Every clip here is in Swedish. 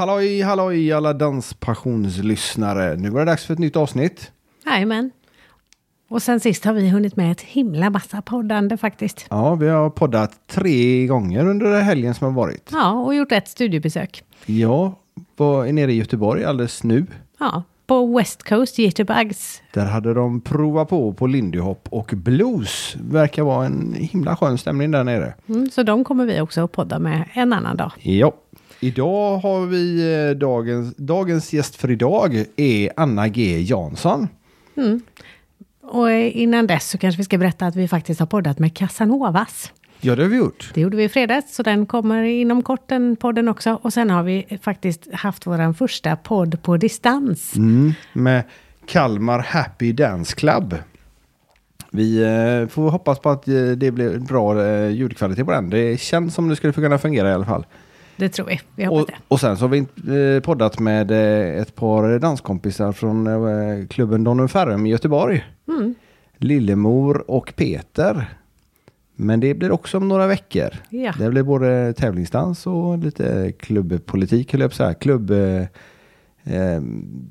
Halloj, halloj alla danspassionslyssnare. Nu var det dags för ett nytt avsnitt. Jajamän. Och sen sist har vi hunnit med ett himla massa poddande faktiskt. Ja, vi har poddat tre gånger under helgen som har varit. Ja, och gjort ett studiebesök. Ja, var nere i Göteborg alldeles nu. Ja, på West Coast Jitterbugs. Där hade de provat på på Lindy Hop och blues. Verkar vara en himla skön stämning där nere. Mm, så de kommer vi också att podda med en annan dag. Ja. Idag har vi eh, dagens, dagens gäst för idag är Anna G Jansson. Och innan dess så kanske vi ska berätta att vi faktiskt har poddat med Casanovas. Ja, det har vi gjort. Det gjorde vi i fredags, så den kommer inom kort, den podden också. Och sen har vi faktiskt haft vår första podd på distans. Mm, med Kalmar Happy Dance Club. Vi eh, får hoppas på att eh, det blir bra eh, ljudkvalitet på den. Det känns som det skulle kunna fungera i alla fall. Det tror vi. Vi hoppas Och, det. och sen så har vi eh, poddat med eh, ett par danskompisar från eh, klubben Donum Ferrum i Göteborg. Mm. Lillemor och Peter. Men det blir också om några veckor. Ja. Det blir både tävlingsdans och lite klubbpolitik, höll jag på att säga. Klubb... Eh,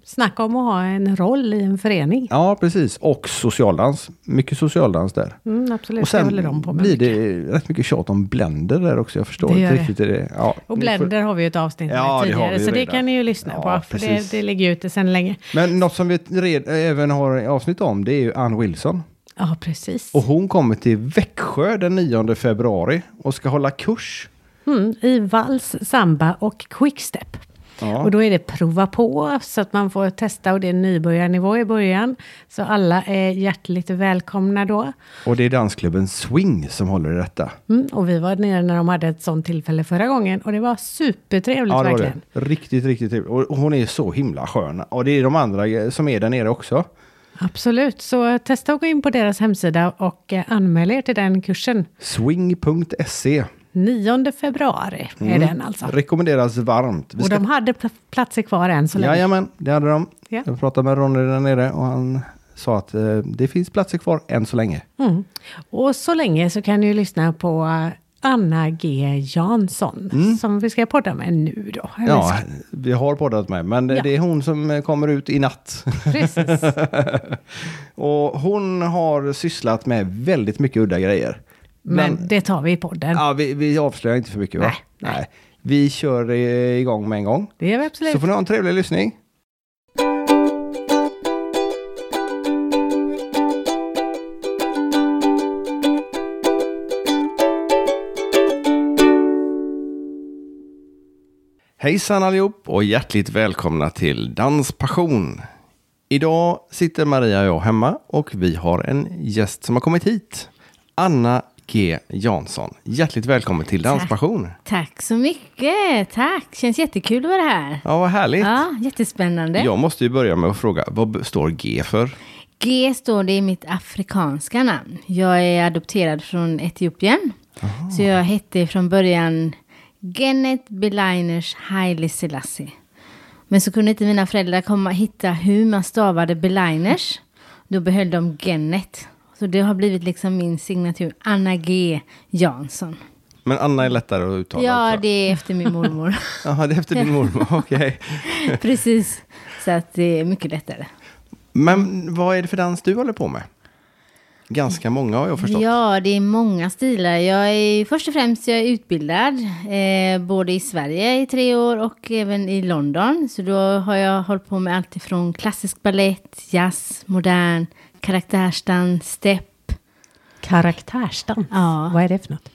Snacka om att ha en roll i en förening. ja, precis. Och socialdans. Mycket socialdans där. Mm, absolut, Och det sen håller de på blir mycket. det rätt mycket tjat om Blender där också. Jag förstår Det inte det. riktigt det. Ja, Och ni får- Blender har vi ju ett avsnitt Ja, med det tidigare, så det kan ni ju lyssna Ja, på. För det, det ligger ute sedan länge. Men något som vi red, även har avsnitt om det är ju Ann Wilson. Ja, precis. Och hon kommer till Växjö den 9 februari och ska hålla kurs. Mm, I vals, samba och quickstep. Ja. Och då är det prova på så att man får testa och det är nybörjarnivå i början. Så alla är hjärtligt välkomna då. Och det är dansklubben Swing som håller i detta. Mm, och vi var nere när de hade ett sånt tillfälle förra gången och det var supertrevligt Ja, det var det. verkligen. Riktigt, riktigt trevligt. Och hon är så himla skön. Och det är de andra som är där nere också. Absolut, så testa att gå in på deras hemsida och eh, anmäl er till den kursen. Swing.se 9 februari är den alltså. rekommenderas varmt. Vi Och ska de hade pl- platser kvar än så länge. Jajamän, det hade de. Ja. Jag pratade med Ronny där nere och han sa att eh, det finns platser kvar än så länge. Mm. Och så länge så kan ni lyssna på Anna G Jansson som vi ska podda med nu då. Mm. Ja, vi har poddat med, men Ja. det är hon som kommer ut i natt. Precis. och hon har sysslat med väldigt mycket udda grejer. Men det tar vi i podden. Ja, vi, vi avslöjar inte för mycket va? Nej, nej. Vi kör eh, igång med en gång. Det gör vi absolut. Så får ni ha en trevlig lyssning. Hejsan allihop och hjärtligt välkomna till Danspassion. Idag sitter Maria och jag hemma och vi har en gäst som har kommit hit. Anna G Jansson. Hjärtligt välkommen till Danspassion. Tack så mycket. Tack. Känns jättekul att vara här. Ja, vad härligt. Ja, jättespännande. Jag måste ju börja med att fråga, vad står G för? G står det i mitt afrikanska namn. Jag är adopterad från Etiopien. Så jag hette från början Genet Belainers Haile Selassie. Men så kunde inte mina föräldrar komma hitta hur man stavade Belainers. Då behöll de Genet. Så det har blivit liksom min signatur, Anna G Jansson. Men Anna är lättare att uttala Ja, också. det är efter min mormor. Jaha, det är efter din mormor, okej. Precis. Så att det är mycket lättare. Men vad är det för dans du håller på med? Ganska många har jag förstått. Ja, det är många stilar. Jag är först och främst jag är utbildad eh, både i Sverige i tre år och även i London. Så då har jag hållit på med allt ifrån klassisk ballett, jazz, modern, karaktärsdans, step. Karaktärsdans. Ja. Vad är det för något?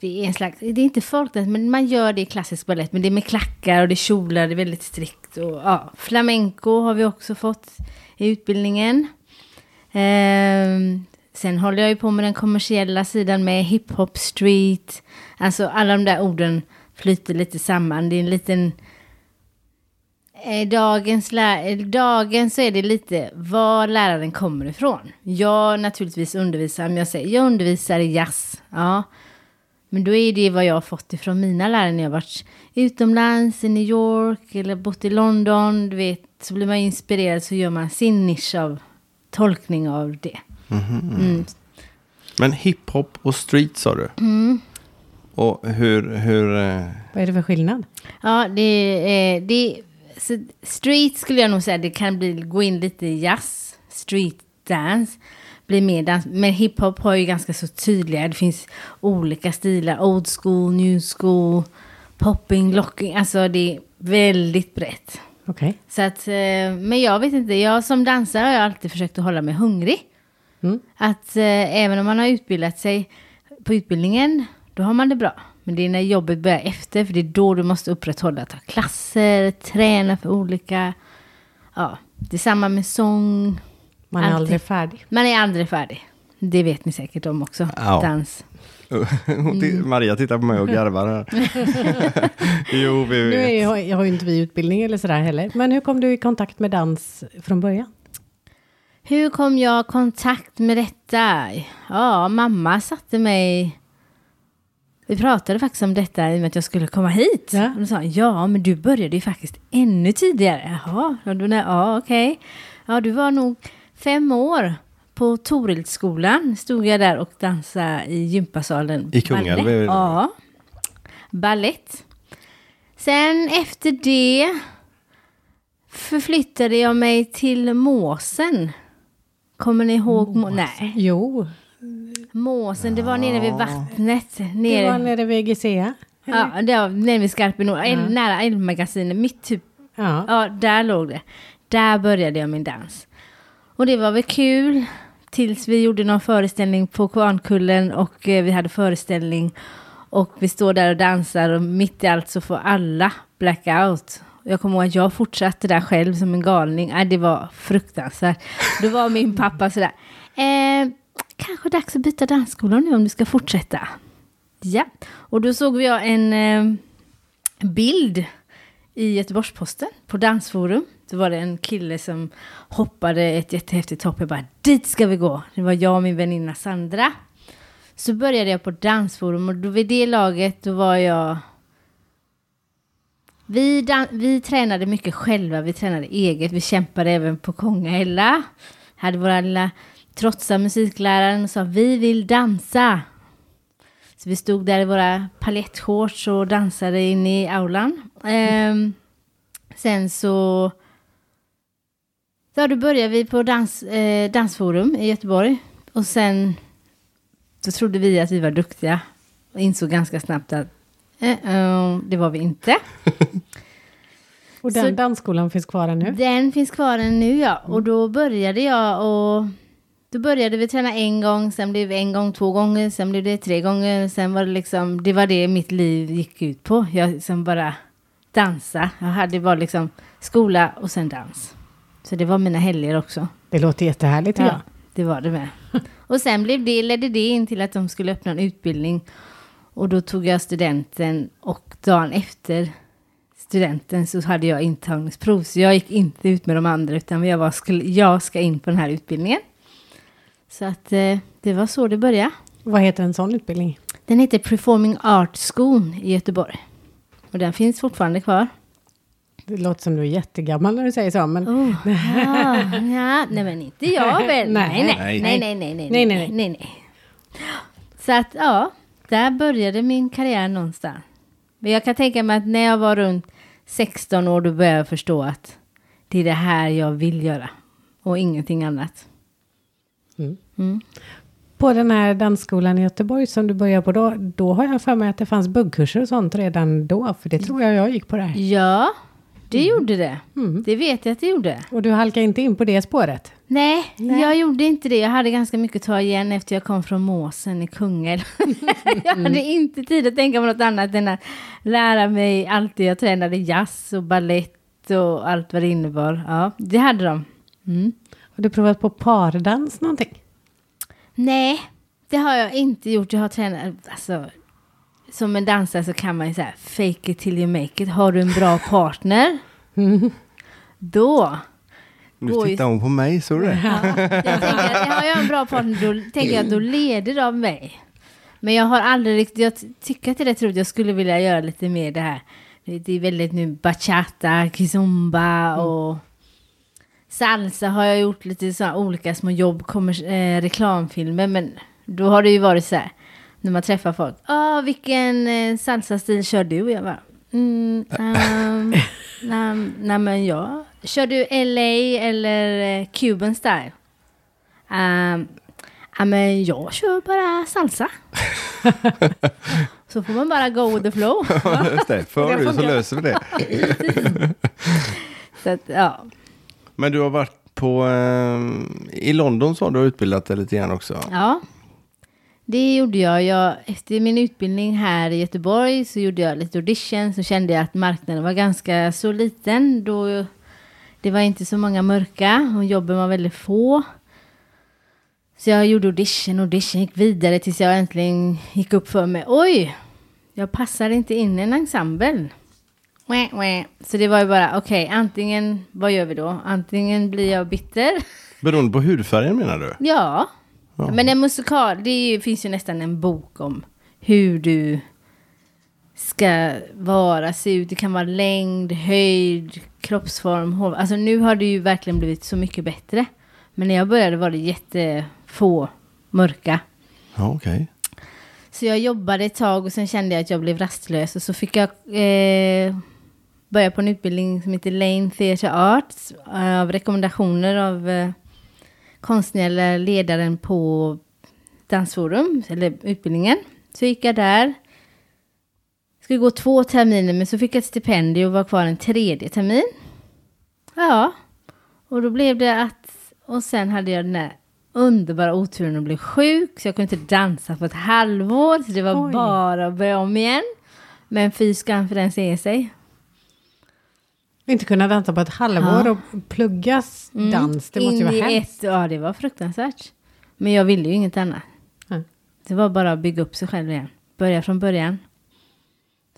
Det är en slags, det är inte folkdans, men man gör det i klassisk ballett. Men det är med klackar och det är kjolar, det är väldigt strikt. Och, ja, flamenco har vi också fått i utbildningen. Ehm, sen håller jag ju på med den kommersiella sidan med hiphop, street. Alltså alla de där orden flyter lite samman. Det är en liten... Eh, dagens, eh, dagens så är det lite var läraren kommer ifrån. Jag naturligtvis undervisar, om jag säger jag undervisar i jazz. Ja, men då är det vad jag har fått ifrån mina lärare när jag varit utomlands, i New York eller bott i London. Du vet, så blir man inspirerad så gör man sin nisch av tolkning av det. Mm. Men hiphop och street sa du? Och hur, hur eh, Vad är det för skillnad? Ja, det är... Det, så street skulle jag nog säga, det kan bli, gå in lite i jazz, street dance, bli mer dans. Men hiphop har ju ganska så tydliga, det finns olika stilar, old school, new school, popping, locking, alltså det är väldigt brett. Okej. Så att, eh, men jag vet inte, jag som dansare har jag alltid försökt att hålla mig hungrig. Mm. Att eh, även om man har utbildat sig på utbildningen, då har man det bra. Men det är när jobbet börjar efter, för det är då du måste upprätthålla, ta klasser, träna för olika, ja, det är samma med sång. Man är Alltid. aldrig färdig. Man är aldrig färdig. Det vet ni säkert om också, Ja. dans. Ti- Maria tittar på mig och garvar här. jo, vi Nu är vet. jag, jag har ju inte vi utbildning eller sådär heller. Men hur kom du i kontakt med dans från början? Hur kom jag i kontakt med detta? Ja, mamma satte mig... Vi pratade faktiskt om detta i och med att jag skulle komma hit. Ja. Och då sa hon, ja, men du började ju faktiskt ännu tidigare. Jaha, ja okej. Ja, du var nog fem år. På Torildsskolan stod jag där och dansade i gympasalen. I Kungälv? Ja, ballett. Sen efter det förflyttade jag mig till Måsen. Kommer ni ihåg? Må- Nej, Jo, Måsen, det var nere vid vattnet. det var Nere, nere vid GCA. ja, det var nere vid Skarpenord, El- nära Älvmagasinet, mitt typ. Ja. Ja, där låg det. Där började jag min dans. Och det var väl kul tills vi gjorde någon föreställning på Kvarnkullen och eh, vi hade föreställning och vi står där och dansar och mitt i allt så får alla blackout. Jag kommer ihåg att jag fortsatte där själv som en galning. Äh, det var fruktansvärt. Då var min pappa sådär. Eh, kanske dags att byta dansskola nu om du ska fortsätta. Ja, och då såg jag en eh, bild i Göteborgs-Posten på Dansforum. Då var det en kille som hoppade ett jättehäftigt hopp. Jag bara, dit ska vi gå. Det var jag och min väninna Sandra. Så började jag på Dansforum och då vid det laget då var jag... Vi, vi tränade mycket själva, vi tränade eget. Vi kämpade även på Kongahälla. Hade våra lilla trotsa musikläraren och sa vi vill dansa. Så vi stod där i våra palettshorts och dansade in i aulan. Ehm, sen så... Ja, då började vi på dans, eh, Dansforum i Göteborg. Och sen så trodde vi att vi var duktiga. Och insåg ganska snabbt att eh, eh, det var vi inte. Och den Så- dansskolan finns kvar ännu? Den finns kvar än nu ja. Och då började jag och då började vi träna en gång, sen blev det en gång, två gånger, sen blev det tre gånger. Sen var det liksom, det var det mitt liv gick ut på. Jag liksom bara dansa. Jag hade bara liksom skola och sen dans. Så det var mina helger också. Det låter jättehärligt tycker Ja, det var det med. Och sen blev det, ledde det in till att de skulle öppna en utbildning. Och då tog jag studenten och dagen efter studenten så hade jag intagningsprov. Så jag gick inte ut med de andra utan jag, var, skulle, jag ska in på den här utbildningen. Så att eh, det var så det började. Vad heter en sån utbildning? Den heter Performing Art School i Göteborg. Och den finns fortfarande kvar. Det låter som du är jättegammal när du säger så, men Oh, ja, ja, nej men inte jag väl? Nej. Nej, nej, Nej. nej, nej, nej, nej, Nej, nej, nej, nej, nej. Så att ja, där började min karriär någonstans. Men jag kan tänka mig att när jag var runt 16 år då började jag förstå att det är det här jag vill göra och ingenting annat. Mm. Mm. på den här dansskolan i Göteborg som du började på då, då har jag för mig att det fanns buggkurser och sånt redan då, för det tror jag jag gick på där. Ja, det gjorde det. Mm. Det vet jag att det gjorde. Och du halkade inte in på det spåret? Nej, Nej. jag gjorde inte det. Jag hade ganska mycket att ta igen efter jag kom från Måsen i Kungälv. jag hade inte tid att tänka på något annat än att lära mig allt det. Jag tränade jazz och ballett och allt vad det innebar. Ja, det hade de. Mm. Har du provat på pardans någonting? Nej, det har jag inte gjort. Jag har tränat, alltså, som en dansare så kan man ju säga fake it till you make it. Har du en bra partner, då Nu tittar hon på mig, såg du det? Ja, jag tänker att har jag en bra partner då tänker jag att då leder de mig. Men jag har aldrig riktigt, jag ty- tycker att det är rätt roligt, jag skulle vilja göra lite mer det här. Det är väldigt nu bachata, kizomba och salsa har jag gjort lite så här olika små jobb, kommer, eh, reklamfilmer, men då har det ju varit så här När man träffar folk. Ja, vilken eh, salsa-stil kör du? Jag bara, mm, um, nej, nej men jag. Kör du LA eller eh, Cuban style? Um, ja men jag kör bara salsa. så får man bara go with the flow. Ja, just det. För du så löser vi det. Så att, ja. Men du har varit på... Eh, I London så har du utbildat dig lite grann också. Ja, det gjorde jag. jag. Efter min utbildning här i Göteborg så gjorde jag lite audition. Så kände jag att marknaden var ganska så liten. Då det var inte så många mörka och jobben var väldigt få. Så jag gjorde audition, audition, gick vidare tills jag äntligen gick upp för mig. Oj, jag passar inte in i en ensemble. Så det var ju bara, okej, antingen, vad gör vi då? Antingen blir jag bitter. Beroende på hudfärgen menar du? Ja. Ja. Men en musikal, det är finns ju nästan en bok om hur du ska vara, se ut. Det kan vara längd, höjd, kroppsform, hår. Alltså nu har det ju verkligen blivit så mycket bättre. Men när jag började var det jättefå mörka. Ja, okej. Så jag jobbade ett tag och sen kände jag att jag blev rastlös. Och så fick jag eh, börja på en utbildning som heter Lane Theatre Arts. eh, Av rekommendationer av eh, konstnärliga ledaren på Dansforum, eller utbildningen. Så gick jag där. Skulle gå två terminer men så fick jag ett stipendium och var kvar en tredje termin. Ja, och då blev det att... Och sen hade jag den där underbara oturen att bli sjuk. Så jag kunde inte dansa på ett halvår. Så det var Oj. bara att börja om igen. Men fy skam för den ser sig. Inte kunna dansa på ett halvår Ja. och pluggas dans, det måste ju vara hemskt. ett, Ja, det var fruktansvärt. Men jag ville ju inget annat. Nej. Det var bara att bygga upp sig själv igen. Börja från början.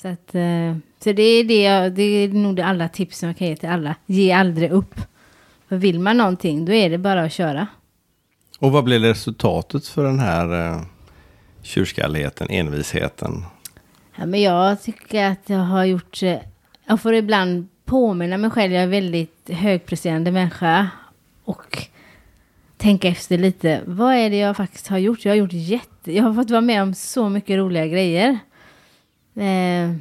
Så, att, eh, så det, är det, jag, det är nog det alla tips som jag kan ge till alla. Ge aldrig upp. För vill man någonting, då är det bara att köra. Och vad blev resultatet för den här eh, tjurskalligheten, envisheten? Ja, men jag tycker att jag har gjort... eh, Jag får ibland påminna mig själv. Jag är en väldigt högpresterande människa. Och tänka efter lite. Vad är det jag faktiskt har gjort? Jag har gjort jätte... Jag har fått vara med om så mycket roliga grejer. Eh,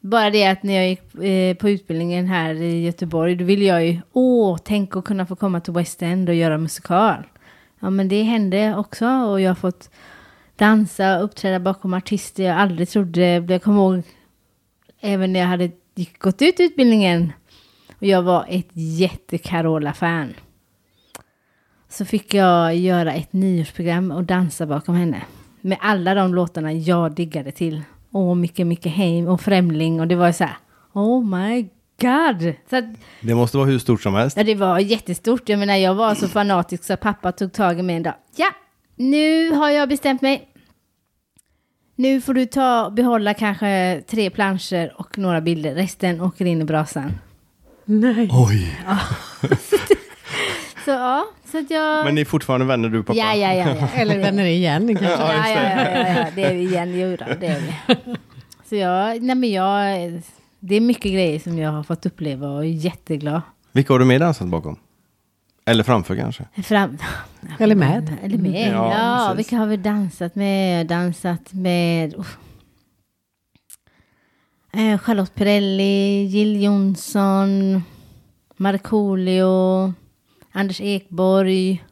bara det att när jag gick eh, på utbildningen här i Göteborg. Då ville jag ju... Åh, tänk att kunna få komma till West End och göra musikal. Ja, men det hände också. Och jag har fått dansa och uppträda bakom artister jag aldrig trodde. Jag kommer ihåg även när jag hade gick- gått ut utbildningen och jag var ett jätte-Carola-fan. Så fick jag göra ett nyårsprogram och dansa bakom henne. Med alla de låtarna jag diggade till. Åh, Micke Micke Heim och Främling och det var så här. Oh my god! Så att, Det måste vara hur stort som helst. Ja, det var jättestort. Jag menar, jag var så fanatisk så pappa tog tag i mig en dag. Ja, nu har jag bestämt mig. Nu får du ta, behålla kanske tre planscher och några bilder. Resten åker in i brasan. Nej. Oj! Så ja, så att jag... Men ni är fortfarande vänner du och pappa? ja, ja, ja, ja. Eller vänner igen kanske. Ja, Ja, ja, ja, ja, ja, det är vi igen. Jo, då, det är vi. Så jag, nej men jag, det är mycket grejer som jag har fått uppleva och är jätteglad. Vilka har du med dansat bakom? Eller framför kanske? Fram, Eller med. Eller med. Ja, Ja, precis. vilka har vi dansat med? Dansat med uff. Eh, Charlotte Perrelli, Jill Johnson, Markoolio, Anders Ekborg.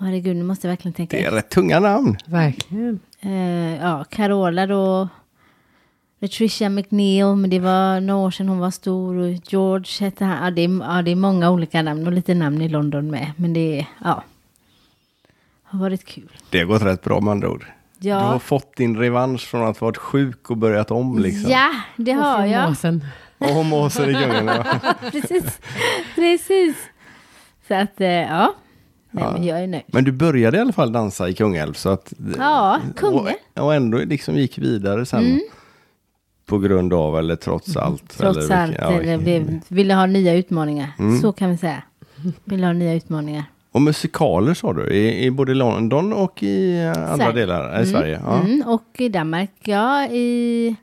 Åh, Herregud, nu måste jag verkligen tänka. Det är rätt tunga namn. Verkligen. Eh, ja, Carola då. Patricia McNeil, men det var några år sedan hon var stor. Och George hette han. Ja det, är, ja, det är många olika namn och lite namn i London med. Men det ja. Har varit kul. Det har gått rätt bra med andra ord. Ja. Du har fått din revansch från att ha varit sjuk och börjat om liksom. Ja, det har Och jag. måsen. Och måsen i djungeln. ja. Precis. Precis. Så att, eh, ja. Nej, Ja. men jag är nöjd. Men du började i alla fall dansa i Kungälv. Så att, Ja, Kungälv. Och, och ändå liksom gick vidare sen. På grund av eller trots allt. Mm. Trots eller allt. vilken- ja, eller blev, ville ha nya utmaningar. Mm. Så kan vi säga. Ville ha nya utmaningar. Och musikaler sa du, i, i både London och i eh, andra Sverige. delar i Sverige. Ja. Mm, och i Danmark, ja. I,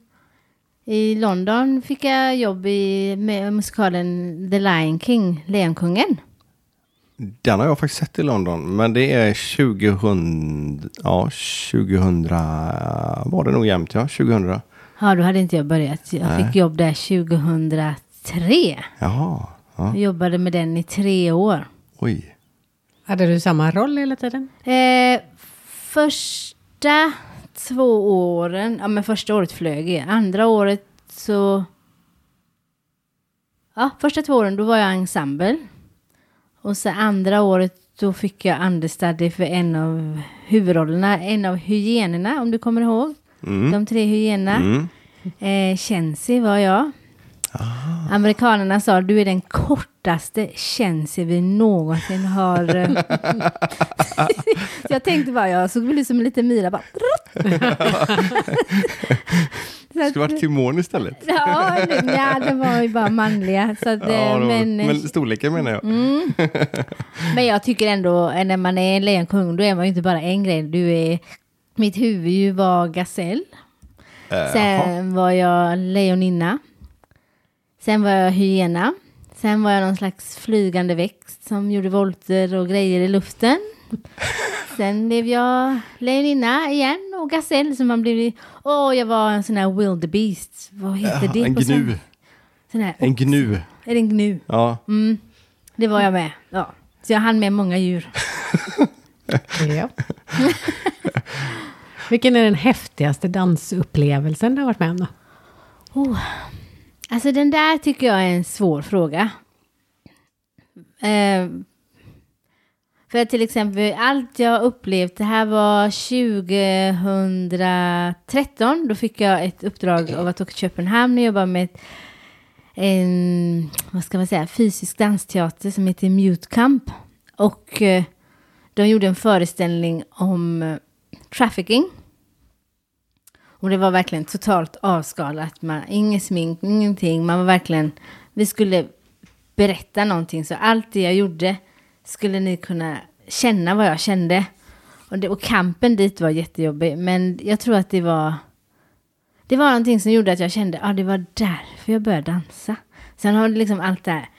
I London fick jag jobb i med musikalen The Lion King, Lejonkungen. Den har jag faktiskt sett i London. Men det är 2000, ja 2000 var det nog jämnt ja, 2000. Ja, då hade inte jag börjat. Jag Nej. fick jobb där 2003. Jaha, ja, Jag jobbade med den i tre år. oj. Hade du samma roll hela tiden? Eh, första två åren, ja men första året flög jag. Andra året så... Ja, första två åren då var jag ensemble. Och så andra året då fick jag understudy för en av huvudrollerna, en av hyenorna om du kommer ihåg. Mm. De tre hyenorna. Mm. Eh, Chensi var jag. Amerikanerna sa du är den kortaste Chensi vi någonsin har. eh." så jag tänkte bara, jag såg väl ut som en liten myra bara. Att- Skulle varit Timon istället. Ja, det, ja, det var ju bara manliga. Så att, eh, Ja, då, men, men storleken menar jag. mm. men jag tycker ändå, eh, när man är en lejonkung, då är man ju inte bara en grej. Du är, mitt huvud var gasell. Jaha. Sen var jag lejoninna. Sen var jag hyena. Sen var jag någon slags flygande växt som gjorde volter och grejer i luften. Sen blev jag lejoninna igen och gasell som man blev... Åh, jag var en sån här wildebeest. Vad heter det? en gnu. här, En gnu. Är det en gnu? Ja. Mm, det var jag med. Ja. Så jag hann med många djur. Ja. Vilken är den häftigaste dansupplevelsen du har varit med om då? Oh. Alltså den där tycker jag är en svår fråga. Eh, för till exempel allt jag upplevt, det här var 2013. Då fick jag ett uppdrag av att åka till Köpenhamn och jobba med ett, en, vad ska man säga, fysisk dansteater som heter Mute Camp. Och eh, de gjorde en föreställning om eh, trafficking. Och det var verkligen totalt avskalat. Man, ingen smink, ingenting. Man var verkligen... Vi skulle berätta någonting. Så allt det jag gjorde skulle ni kunna känna vad jag kände. Och, det, och kampen dit var jättejobbig. Men jag tror att det var... Det var någonting som gjorde att jag kände att ah, det var därför jag började dansa. Sen har det liksom allt det här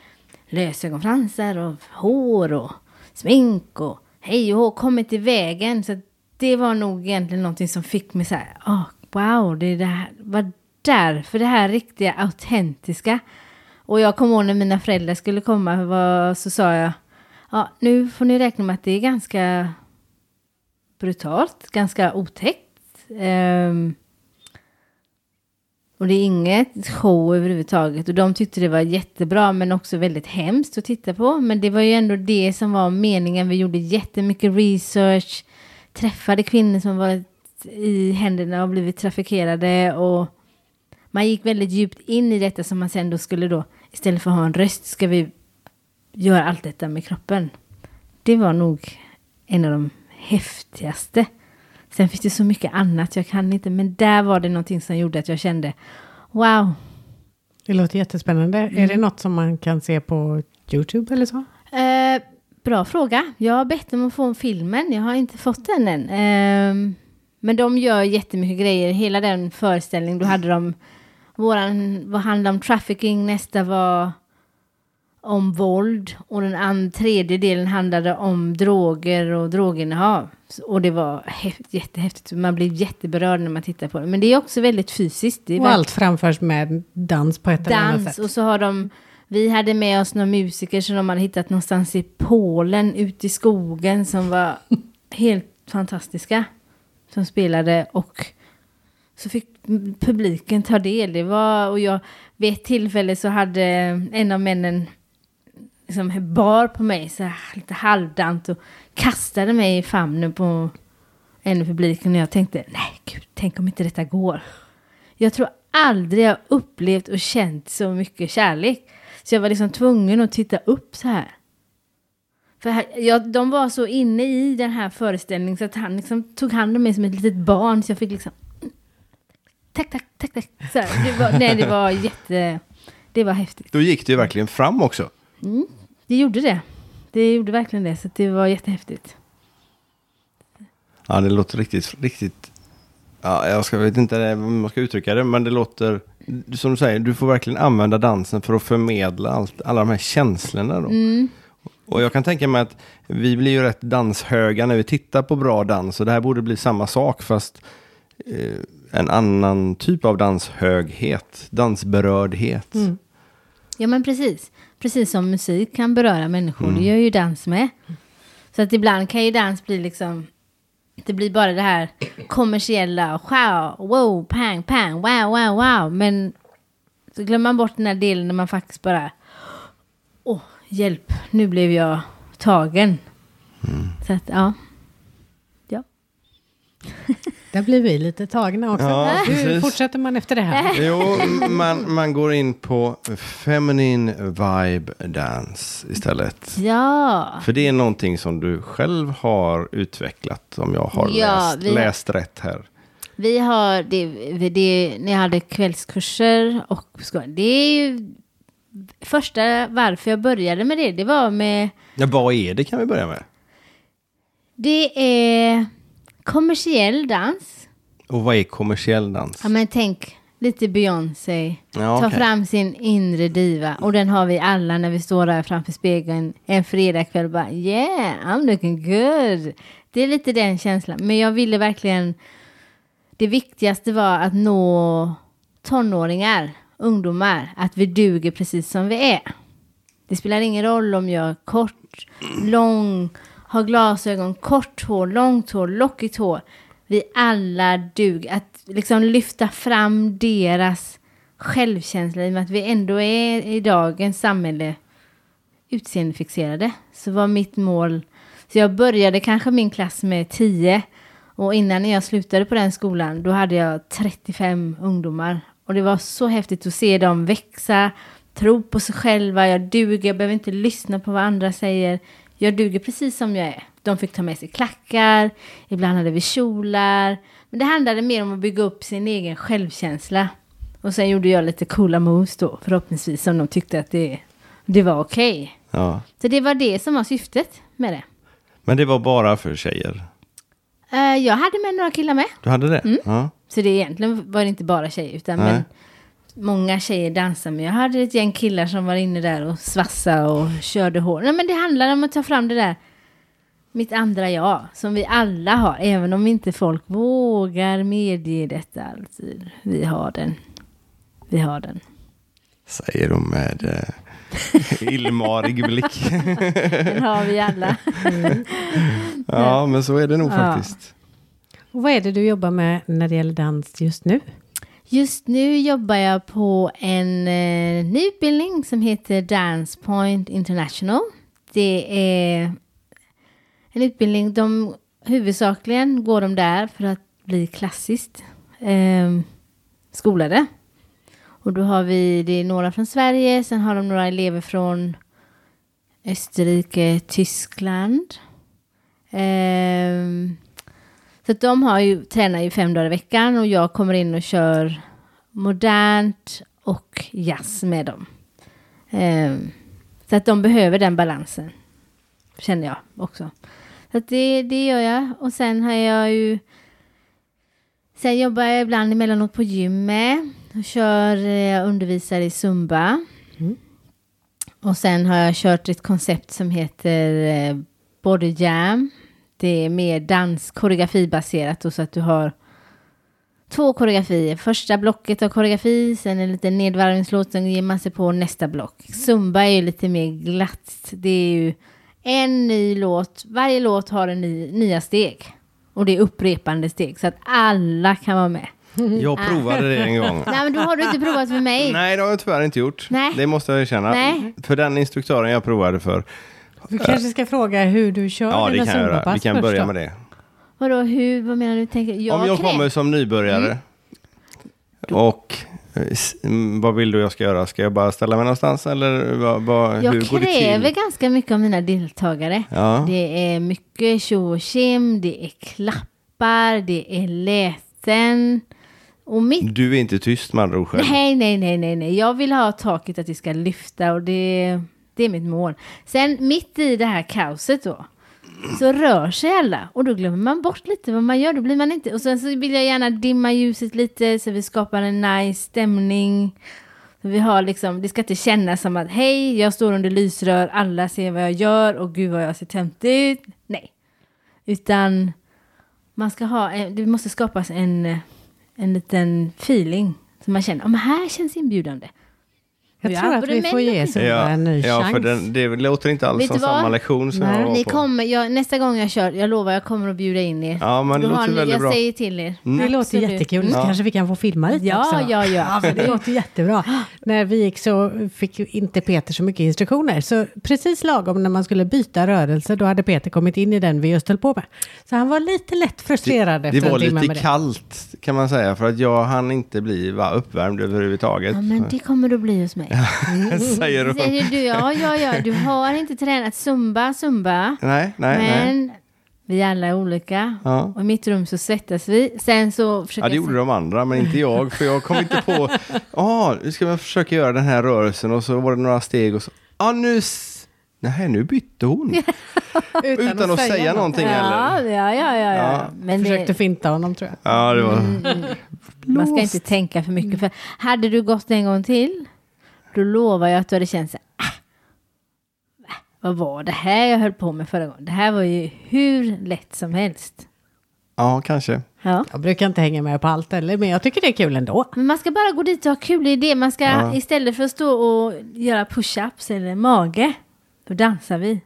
lösögonfransar och hår och smink och hej och hå kommit i vägen. Så det var nog egentligen någonting som fick mig så här, ah, wow, det är det här, var därför det här riktiga autentiska. Och jag kommer ihåg när mina föräldrar skulle komma var, så sa jag, ja nu får ni räkna med att det är ganska brutalt, ganska otäckt. Um, och det är inget show överhuvudtaget. Och de tyckte det var jättebra men också väldigt hemskt att titta på. Men det var ju ändå det som var meningen. Vi gjorde jättemycket research. Träffade kvinnor som varit i händerna och blivit trafikerade. Och man gick väldigt djupt in i detta som man sen då skulle då. Istället för att ha en röst ska vi göra allt detta med kroppen. Det var nog en av de häftigaste. Sen finns det så mycket annat jag kan inte. Men där var det någonting som gjorde att jag kände wow. Det låter jättespännande. Är Mm. det något som man kan se på YouTube eller så? Eh, bra fråga. Jag har bett om att få filmen. Jag har inte fått den än. Eh, men de gör jättemycket grejer. Hela den föreställningen. Då hade de våran, vad handlade om trafficking. Nästa var om våld. Och den and, tredje delen handlade om droger och droginnehav. Och det var häft, jättehäftigt. Man blir jätteberörd när man tittar på det. Men det är också väldigt fysiskt. Och allt framförs med dans på ett eller annat dans sätt. och så har de vi hade med oss några musiker som de hade hittat någonstans i Polen ute i skogen som var helt fantastiska. Som spelade och så fick publiken ta del. Det var, och jag, vid ett tillfälle så hade en av männen liksom bar på mig så här, lite halvdant och kastade mig i famnen på en i publiken och jag tänkte nej gud, tänk om inte detta går. Jag tror aldrig jag upplevt och känt så mycket kärlek. Så jag var liksom tvungen att titta upp så här. För här, jag, de var så inne i den här föreställningen så att han liksom tog hand om mig som ett litet barn. Så jag fick liksom... Tack, tack, tack, tack. Så här, det var, nej, det var jätte... Det var häftigt. Då gick det ju verkligen fram också. Det gjorde det. Det gjorde verkligen det. Så det var jättehäftigt. Ja, det låter riktigt, riktigt... Ja, jag ska, vet inte hur man ska uttrycka det, men det låter... Som du säger, du får verkligen använda dansen för att förmedla allt, alla de här känslorna då. Mm. Och jag kan tänka mig att vi blir ju rätt danshöga när vi tittar på bra dans. Och det här borde bli samma sak fast eh, en annan typ av danshöghet. Dansberördhet. Ja men precis. Precis som musik kan beröra människor. Det gör ju dans med. Så att ibland kan ju dans bli liksom. Det blir bara det här kommersiella. Wow, wow, pang, pang, wow, wow, wow. Men så glömmer man bort den här delen när man faktiskt bara. Hjälp. Nu blev jag tagen. Så att ja. Ja. Där blir vi lite tagna också. Ja, Hur precis. fortsätter man efter det här? Jo, man, man går in på Feminine Vibe Dance istället. Ja. För det är någonting som du själv har utvecklat, om jag har Ja, läst, vi- läst rätt här. Vi har, det, det, när jag hade kvällskurser och det är ju första varför jag började med det, det var med, Ja, vad är det kan vi börja med? det är kommersiell dans. Och vad är kommersiell dans? Ja men tänk lite Beyoncé, Ja, ta fram sin inre diva och den har vi alla när vi står där framför spegeln en fredagkväll bara yeah, I'm looking good. Det är lite den känslan, men jag ville verkligen det viktigaste var att nå tonåringar, ungdomar, att vi duger precis som vi är. Det spelar ingen roll om jag är kort, lång, har glasögon, kort hår, långt hår, lockigt hår. Vi alla duger. Att liksom lyfta fram deras självkänsla i och med att vi ändå är i dagens samhälle utseendefixerade. Så var mitt mål. Så jag började kanske min klass med 10. Och innan jag slutade på den skolan, då hade jag 35 ungdomar. Och det var så häftigt att se dem växa, tro på sig själva, jag duger, jag behöver inte lyssna på vad andra säger. Jag duger precis som jag är. De fick ta med sig klackar, ibland hade vi kjolar. Men det handlade mer om att bygga upp sin egen självkänsla. Och sen gjorde jag lite coola moves då, förhoppningsvis, som de tyckte att det, det var okej. Ja. Så det var det som var syftet med det. Men det var bara för tjejer? Eh, jag hade med några killar med. Du hade det? Ja. Så det egentligen var det inte bara tjejer, utan Nej. men många tjejer dansar. Men jag hade ett gäng killar som var inne där och svassa och körde hår. Nej, men det handlar om att ta fram det där, mitt andra jag, som vi alla har. Även om inte folk vågar medge detta alltid. Vi har den. Vi har den. Säger hon med eh, illmarig blick. Den har vi alla. ja, men så är det nog Ja. faktiskt. Och vad är det du jobbar med när det gäller dans just nu? Just nu jobbar jag på en eh, ny utbildning som heter Dance Point International. Det är en utbildning, de huvudsakligen går de där för att bli klassiskt eh, skolade. Och då har vi, det är några från Sverige, sen har de några elever från Österrike, Tyskland. Eh, så de har ju, tränar ju fem dagar i veckan och jag kommer in och kör modernt och jazz med dem. Ehm, så att de behöver den balansen. Känner jag också. Så att det, det gör jag. Och sen har jag ju... Sen jobbar jag ibland emellanåt på gym med. Och kör, eh, jag undervisar i zumba. Och sen har jag kört ett koncept som heter eh, Body Jam. Det är mer dans, koreografibaserat och så att du har två koreografier. Första blocket av koreografi, sen en liten nedvarvningslåt, sen ger man sig på nästa block. Zumba är ju lite mer glatt. Det är ju en ny låt, varje låt har en ny, nya steg. Och det är upprepande steg så att alla kan vara med. Jag provade det en gång. Nej men då har du inte provat för mig. Nej, det har jag tyvärr inte gjort. Nej. Det måste jag erkänna. Nej. För den instruktören jag provade för. Vi kanske ska fråga hur du kör Ja, dina jag zumbapass Vi kan först börja då. med det. Vadå, hur, vad menar du? Tänker, jag Om jag knä- kommer som nybörjare. Och eh, mm, vad vill du jag ska göra? Ska jag bara ställa mig någonstans? Eller vad, vad, Jag hur går det kräver till? ganska mycket av mina deltagare. Ja. Det är mycket tjo och tjim, det är klappar, det är läten. Och mitt... Du är inte tyst med andra ord själv. Nej, nej, nej, nej, nej. Jag vill ha taket att det ska lyfta och det, det är mitt mål. Sen mitt i det här kaoset då. Så rör sig alla och då glömmer man bort lite vad man gör. Då blir man inte... Och sen så vill jag gärna dimma ljuset lite så vi skapar en nice stämning. Vi har liksom, det ska inte kännas som att hej, jag står under lysrör, alla ser vad jag gör och gud vad jag ser töntig ut. Nej. Utan man ska ha, eh, det måste skapas en, eh, en liten feeling. Så man känner, ja men här känns inbjudande. Jag Ja, tror att vi får ge Sundra en ny ja, chans. för den, det låter inte alls Vet som du samma lektion som Nej. jag var Ni på. kommer, jag, nästa gång jag kör, jag lovar jag kommer att bjuda in er. Ja, men det Då låter ni, väldigt jag bra. Mm. säger till er. Det låter Absolut. jättekul. Så Ja. kanske vi kan få filma lite Ja, också. ja, ja. för det låter jättebra. När vi gick så fick inte Peter så mycket instruktioner. Så precis lagom när man skulle byta rörelse, då hade Peter kommit in i den vi just höll på med. Så han var lite lätt frustrerad Det efter var en timme lite med det. kallt kan man säga för att jag hann inte bli uppvärmd överhuvudtaget. Ja, men det kommer det att bli hos mig. Säger du. Säger du, ja, ja, ja, du har inte tränat zumba, zumba. Nej, nej, nej. men vi alla är olika. Ja. Och i mitt rum så svettas vi. Sen så försöker Ja, det jag... gjorde de andra, men inte jag. För jag kom inte på, ja, nu ska man försöka göra den här rörelsen och så var det några steg och så, ja nu, s- nej nu bytte hon. Utan, att säga, någonting Ja, eller? ja, ja, ja, ja. Men Försökte det, finta honom tror jag. Ja, det var, man ska inte tänka för mycket. För hade du gått en gång till, då lovar jag att du hade känt så här, ah, va, vad var det här jag höll på med förra gången? Det här var ju hur lätt som helst. ja kanske. Ja. Jag brukar inte hänga med på allt heller, men jag tycker det är kul ändå. Men man ska bara gå dit och ha kul i det. Man ska Ja. istället för att stå och göra push-ups eller mage, då dansar vi.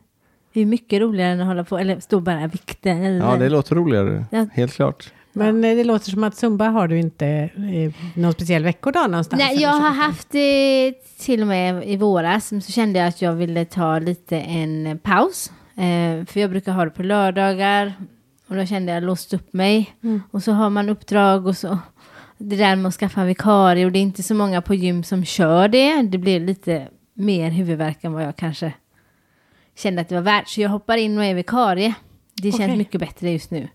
Det är mycket roligare än att hålla på, eller stå bara vikter. Eller, Ja, det låter roligare. Ja. Helt klart. Men eh, det låter som att Zumba har du inte eh, någon speciell veckodag någonstans. Nej, jag har haft det till och med i våras. Så kände jag att jag ville ta lite en paus. Eh, för jag brukar ha det på lördagar. Och då kände jag låst upp mig. Och så har man uppdrag och så. Det där med att skaffa vikarie. Och det är inte så många på gym som kör det. Det blir lite mer huvudvärk än vad jag kanske kände att det var värt. Så jag hoppar in och är vikarie. Det känns Okej. mycket bättre just nu.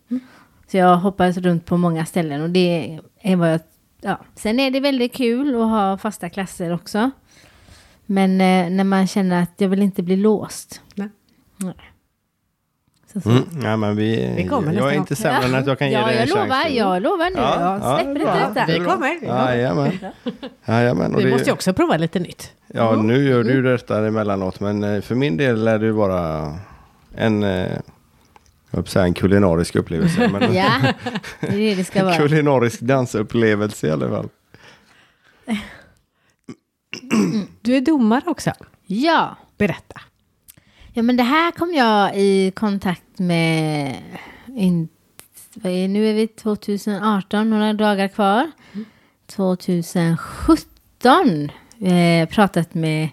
Så jag hoppas runt på många ställen och det är vad jag... Ja. Sen är det väldigt kul att ha fasta klasser också. Men eh, när man känner att jag vill inte bli låst. Nej. Nej. Så, så. Mm. Ja, men vi, Vi kommer jag är inte sämre än att jag kan ge ja, dig en jag chans. lovar, jag lovar nu. Ja, jag ja, släpper bra. inte detta. Vi kommer. Vi kommer. Jajamän. Jajamän. och Vi det- måste ju också prova lite nytt. Ja, nu gör du ju detta emellanåt, men eh, för min del är det ju bara en, eh, jag säga en kulinarisk upplevelse. Men Ja, det är det det ska en vara. kulinarisk dansupplevelse i alla fall. Du är domare också. Ja. Berätta. Ja, men det här kom jag i kontakt med, in, vad är, nu är vi 2018, några dagar kvar. 2017 eh, pratat med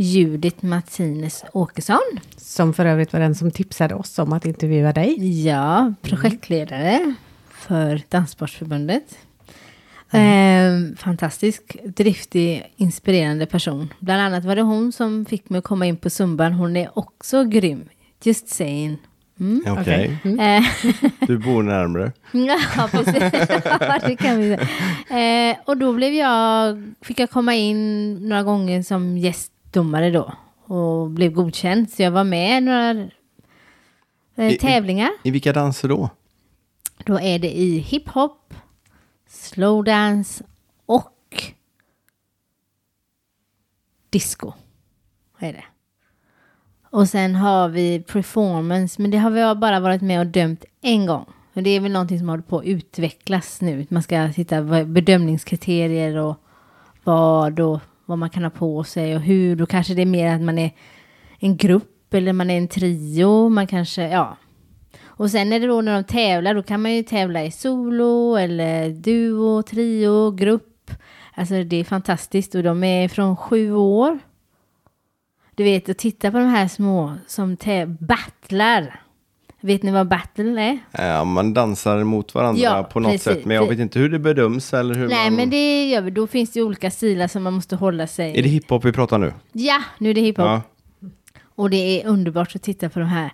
Judith Martinez Åkesson. Som för övrigt var den som tipsade oss om att intervjua dig. Ja, projektledare för Danssportförbundet. Eh, fantastisk, driftig, inspirerande person. Bland annat var det hon som fick mig att komma in på Zumban. Hon är också grym. Just saying. Mm. Okej, Eh, du bor närmre. ja, precis. Det kan vi säga. Eh, och då blev jag, fick jag komma in några gånger som gästdomare då. Och blev godkänd. Så jag var med i några I- eh, i- tävlingar. I vilka danser då? Då är det i hiphop, slowdance och disco. Är det. Och sen har vi performance, men det har vi bara varit med och dömt en gång. Och det är väl någonting som håller på att utvecklas nu. Man ska titta på bedömningskriterier och vad och vad man kan ha på sig och hur. Då kanske det är mer att man är en grupp eller man är en trio. Man kanske, ja, och sen är det då när de tävlar, då kan man ju tävla i solo eller duo, trio, grupp. Alltså det är fantastiskt och de är från sju år. Du vet, att titta på de här små som battlar. Vet ni vad battle är? Ja, man dansar mot varandra Ja, på något precis. sätt, men jag vet inte hur det bedöms eller hur Nej, man... men det gör vi. Då finns det olika stilar som man måste hålla sig Är det hiphop vi pratar nu? Ja, nu är det hiphop. Ja. Och det är underbart att titta på de här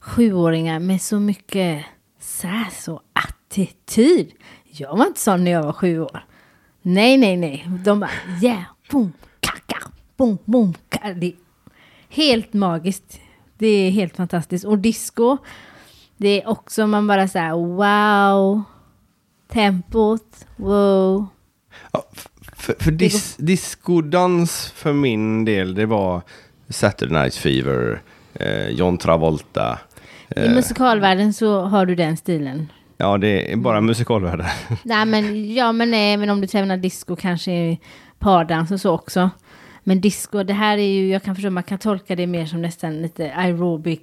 sjuåringar med så mycket sass och attityd. Jag var inte sån när jag var sju år. Nej, nej, nej. De bara yeah, boom, kaka, boom, boom, kaka. Helt magiskt. Det är helt fantastiskt. Och disco, det är också man bara säger wow, tempot, wow. Ja, För, för dis, diskodans för min del, det var Saturday Night Fever, eh, John Travolta. I musikalvärlden så har du den stilen. Ja, det är bara Mm. musikalvärlden. Nej men, ja men nej, men om du tränar disco kanske i pardans och så också. Men disco, det här är ju, jag kan förstå, man kan tolka det mer som nästan lite aerobic.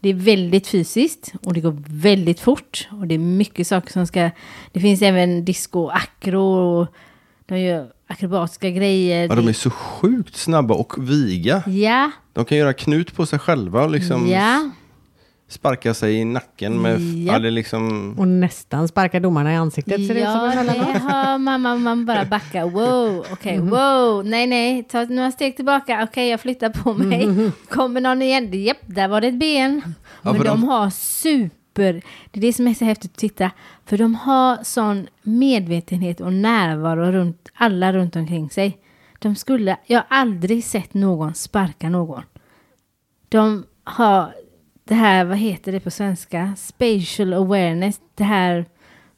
Det är väldigt fysiskt och det går väldigt fort. Och det är mycket saker som ska, det finns även disco akro och de gör akrobatiska grejer. Ja, de är så sjukt snabba och viga. Ja, De kan göra knut på sig själva och liksom ja, sparka sig i nacken med... Ja, det är liksom... Och nästan sparka domarna i ansiktet ser det ja, emellanåt. det hör man, man, bara backa. Wow, okej, wow, nej, nej, ta några steg tillbaka. Okej, jag flyttar på mig. Kommer någon igen? Japp, där var det ett ben. Ja, Men de de- har super, det är det som är så häftigt att titta. För de har sån medvetenhet och närvaro runt alla runt omkring sig. De skulle, jag har aldrig sett någon sparka någon. De har det här, vad heter det på svenska? Spatial awareness. Det här,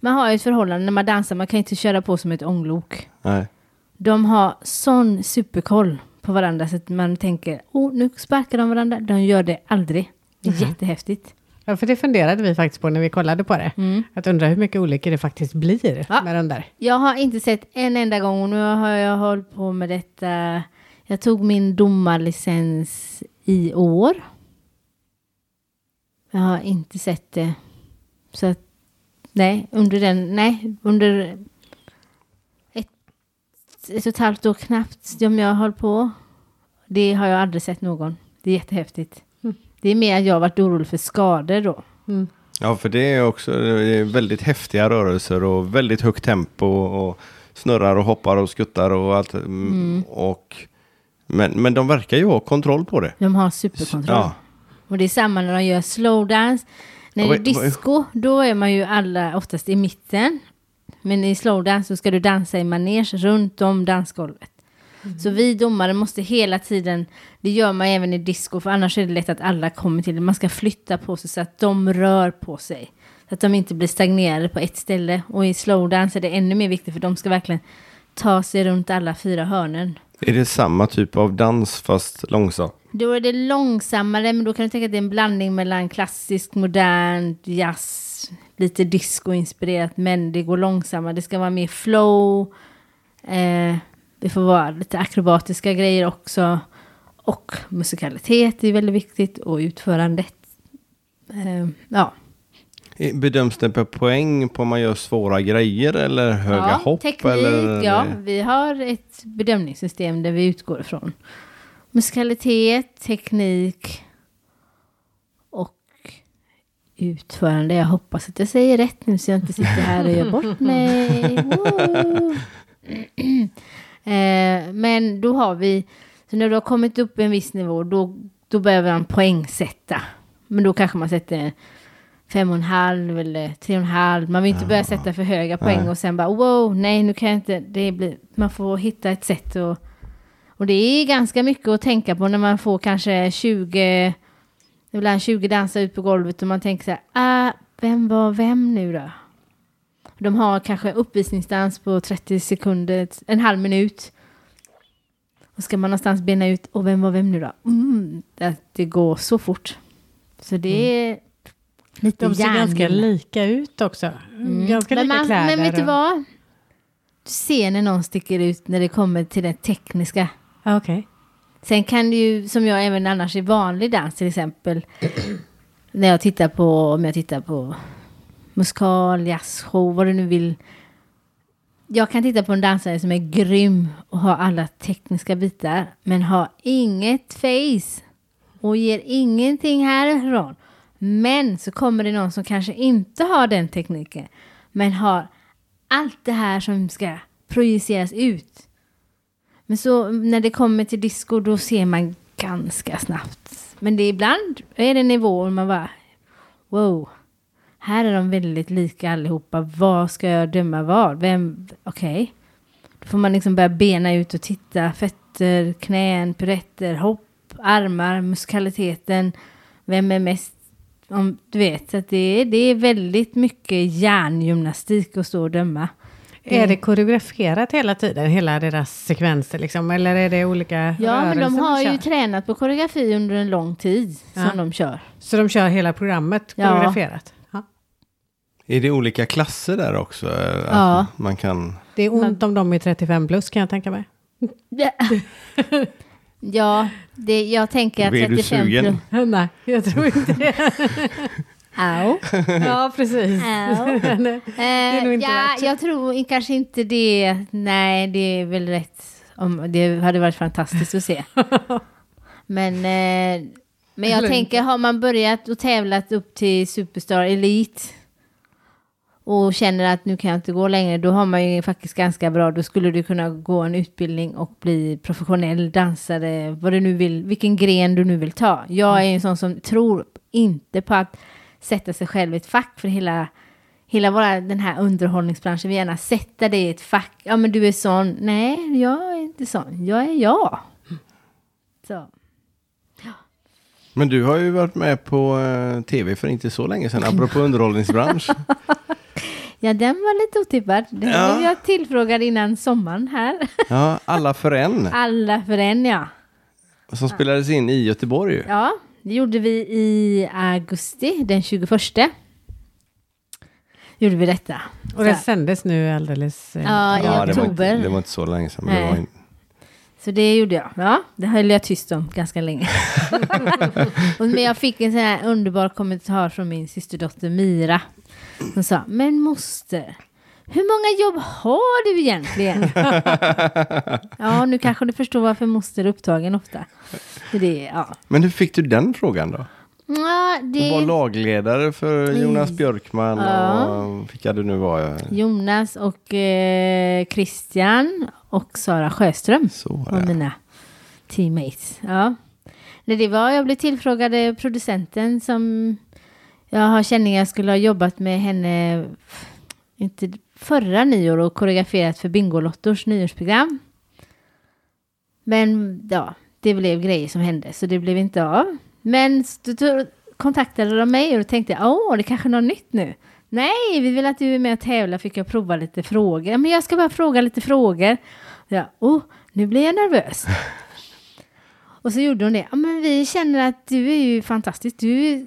man har ju ett förhållande när man dansar, man kan inte köra på som ett ånglok. Nej. De har sån superkoll på varandra så att man tänker, oh nu sparkar de varandra. De gör det aldrig. Det är jättehäftigt. Ja, för det funderade vi faktiskt på när vi kollade på det. Att undra hur mycket olyckor det faktiskt blir Ja. med den där. Jag har inte sett en enda gång och nu har jag hållit på med detta. Jag tog min domarlicens i år. Jag har inte sett det. Så att, nej, under den, nej, under ett, ett och ett halvt år knappt som jag har hållit på. Det har jag aldrig sett någon. Det är jättehäftigt. Det är mer att jag har varit orolig för skador då. Ja, för det är också det är väldigt häftiga rörelser och väldigt högt tempo och snurrar och hoppar och skuttar och allt. Mm. Och, men, men de verkar ju ha kontroll på det. De har superkontroll. Ja. Och det är samma när de gör slowdance. När det är disco, då är man ju alla oftast i mitten. Men i slowdance så ska du dansa i manege runt om dansgolvet. Så vi domare måste hela tiden, det gör man även i disco, för annars är det lätt att alla kommer till det. Man ska flytta på sig så att de rör på sig. Så att de inte blir stagnerade på ett ställe. Och i slowdance är det ännu mer viktigt, för de ska verkligen ta sig runt alla fyra hörnen. Är det samma typ av dans fast långsamt? Då är det långsammare, men då kan du tänka att det är en blandning mellan klassisk, modern, jazz, lite disco-inspirerat, men det går långsammare. Det ska vara mer flow. Eh, det får vara lite akrobatiska grejer också. Och musikalitet är väldigt viktigt och utförandet. Eh, ja, Bedöms det på poäng på om man gör svåra grejer eller höga ja, hopp? teknik, eller? ja. Vi har ett bedömningssystem där vi utgår ifrån musikalitet, teknik och utförande. Jag hoppas att jag säger rätt nu så jag inte sitter här och gör bort mig. Eh, men då har vi, så när du har kommit upp i en viss nivå då, då behöver man poängsätta. Men då kanske man sätter fem och en halv eller tre och en halv. Man vill inte börja sätta för höga poäng Nej. och sen bara wow, nej nu kan jag inte. Det blir, man får hitta ett sätt och, och det är ganska mycket att tänka på när man får kanske 20, ibland 20 dansare ut på golvet och man tänker så här, ah, vem var vem nu då? De har kanske uppvisningsdans på 30 sekunder, en halv minut. Och ska man någonstans bena ut, och vem var vem nu då? Mm, det, går så fort. Så det är lite De ser ganska hjärngymna. lika ut också. Ganska men, lika man, kläder. men vet du vad? Du ser när någon sticker ut när det kommer till det tekniska. Okej. Okej. Sen kan det ju, som jag även annars i vanlig dans till exempel, när jag tittar på, om jag tittar på musikal, jazzshow, vad du nu vill. Jag kan titta på en dansare som är grym och har alla tekniska bitar, men har inget face och ger ingenting härifrån. Men så kommer det någon som kanske inte har den tekniken, men har allt det här som ska projiceras ut. Men så när det kommer till disco då ser man ganska snabbt. Men det är ibland är det nivåer man bara wow. Här är de väldigt lika allihopa. Vad ska jag döma vad? Vem? Okej. Då får man liksom börja bena ut och titta. Fötter, knän, piruetter, hopp, armar, musikaliteten. Vem är mest om, du vet, så att det, är, det är väldigt mycket hjärngymnastik att stå och döma. Är det koreograferat hela tiden, hela deras sekvenser liksom? Eller är det olika Ja, men de har kör? ju tränat på koreografi under en lång tid Ja. som de kör. Så de kör hela programmet koreograferat? Ja. Är det olika klasser där också? Eh, Att Ja. Man kan... Det är ont om dem i 35 plus kan jag tänka mig. Ja, det, jag tänker att Är du 35 sugen? plus... Nej, jag tror inte det. Au. ja, precis. Au. Eh, Eh, nog inte ja, värt. jag tror kanske inte det. Nej, det är väl rätt. Om, det hade varit fantastiskt att se. Men, eh, men jag Eller tänker, har man börjat och tävlat upp till Superstar Elite och känner att nu kan jag inte gå längre, då har man ju faktiskt ganska bra, då skulle du kunna gå en utbildning och bli professionell dansare, vad du nu vill, vilken gren du nu vill ta. Jag är en sån som tror inte på att sätta sig själv i ett fack för hela Hela våra, den här underhållningsbranschen vill gärna sätta det i ett fack. Ja men du är sån. Nej, jag är inte sån. Jag är jag. Så. Men du har ju varit med på eh, tv för inte så länge sedan, apropå underhållningsbransch. Ja, den var lite otippad. Den Ja. blev jag tillfrågad innan sommaren här. Ja, Alla för en, Alla för en, ja. som spelades in i Göteborg. Ja, det gjorde vi i augusti, den 21. Gjorde vi detta. och det sändes nu alldeles... eh, Ja, i det, var oktober. inte, det var inte så länge sedan. Men det Nej. var in... så det gjorde jag. Ja, det höll jag tyst om ganska länge. Och- Men jag fick en sån här underbar kommentar från min systerdotter Mira. Hon sa, men moster, hur många jobb har du egentligen? ja, nu kanske du förstår varför moster är upptagen ofta. Det, ja. Men hur fick du den frågan då? Ja, Du var det... lagledare för Jonas Björkman Ja. och vilka det nu var. Jonas och eh, Christian och Sara Sjöström Så var var det. mina teammates. Ja. Nej, det var, jag blev tillfrågad av producenten som jag har känning jag skulle ha jobbat med henne inte förra nyår och koreograferat för Bingolottors nyårsprogram. Men ja, det blev grejer som hände så det blev inte av. Men då kontaktade de mig och då tänkte jag, åh, det är kanske är något nytt nu. Nej, vi vill att du är med och tävlar, fick jag prova lite frågor. Men jag ska bara fråga lite frågor. Ja, oh, nu blir jag nervös. och så gjorde hon det. Ja, men vi känner att du är ju fantastisk. Du,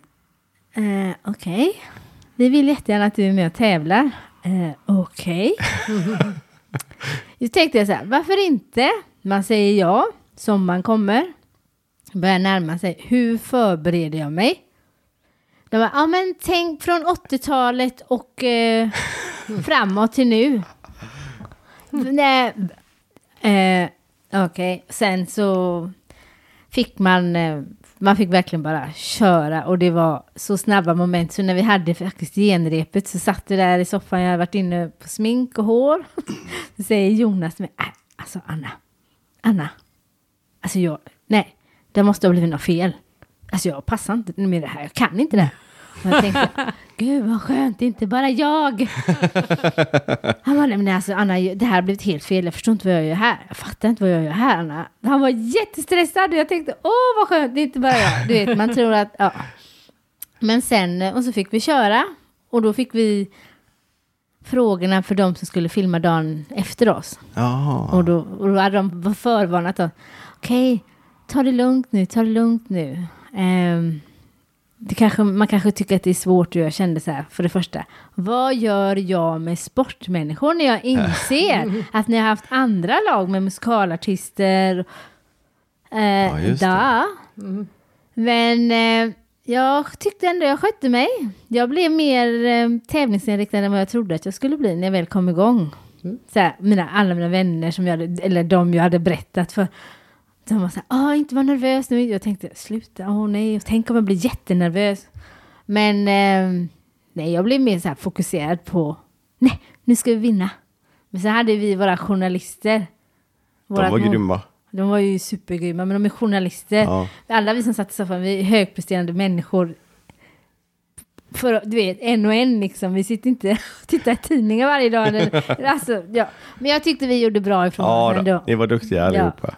eh, okej. Vi vill jättegärna att du är med och tävlar. Eh, okej. Då tänkte jag så här, varför inte? Man säger ja, sommaren kommer. Börjar närma sig. Hur förbereder jag mig? De bara, ja men tänk från 80-talet och eh, framåt till nu. Nej, eh, Okej, sen så fick man, eh, man fick verkligen bara köra och det var så snabba moment så när vi hade faktiskt genrepet så satt vi där i soffan, jag hade varit inne på smink och hår. Så säger Jonas med, äh, alltså Anna, Anna, alltså jag, nej, det måste ha blivit något fel. Alltså jag passar inte med det här, jag kan inte det. Och jag tänkte, gud vad skönt, det är inte bara jag. Han bara, nej men alltså Anna, det här har blivit helt fel, jag förstår inte vad jag gör här. Jag fattar inte vad jag gör här Anna. Han var jättestressad och jag tänkte, åh vad skönt, det är inte bara jag. Du vet, man tror att, ja. Men sen, och så fick vi köra och då fick vi frågorna för de som skulle filma dagen efter oss. Ja. Och då, och då hade de förvarnat oss. Okej, ta det lugnt nu, ta det lugnt nu. Ehm, det kanske, man kanske tycker att det är svårt och jag kände så här, för det första, vad gör jag med sportmänniskor när jag inser att ni har haft andra lag med musikalartister? Eh, Ja, da. Men eh, jag tyckte ändå jag skötte mig. Jag blev mer eh, tävlingsinriktad än vad jag trodde att jag skulle bli när jag väl kom igång. Så här, mina, alla mina vänner som jag eller de jag hade berättat för. De var så här, ah, inte var nervös nu. Jag tänkte, sluta, åh nej, tänk om jag blir jättenervös. Men eh, nej, jag blev mer så här fokuserad på, nej, nu ska vi vinna. Men så hade vi våra journalister. De var Vårat- grymma. de var ju supergrymma, men de är journalister. Ja. Alla vi som satt i soffan, vi är högpresterande människor. För, du vet, en och en liksom. Vi sitter inte och tittar i tidningar varje dag. Eller, alltså, ja. Men jag tyckte vi gjorde bra ifrån Ja, oss då. ändå. ni var duktiga allihopa.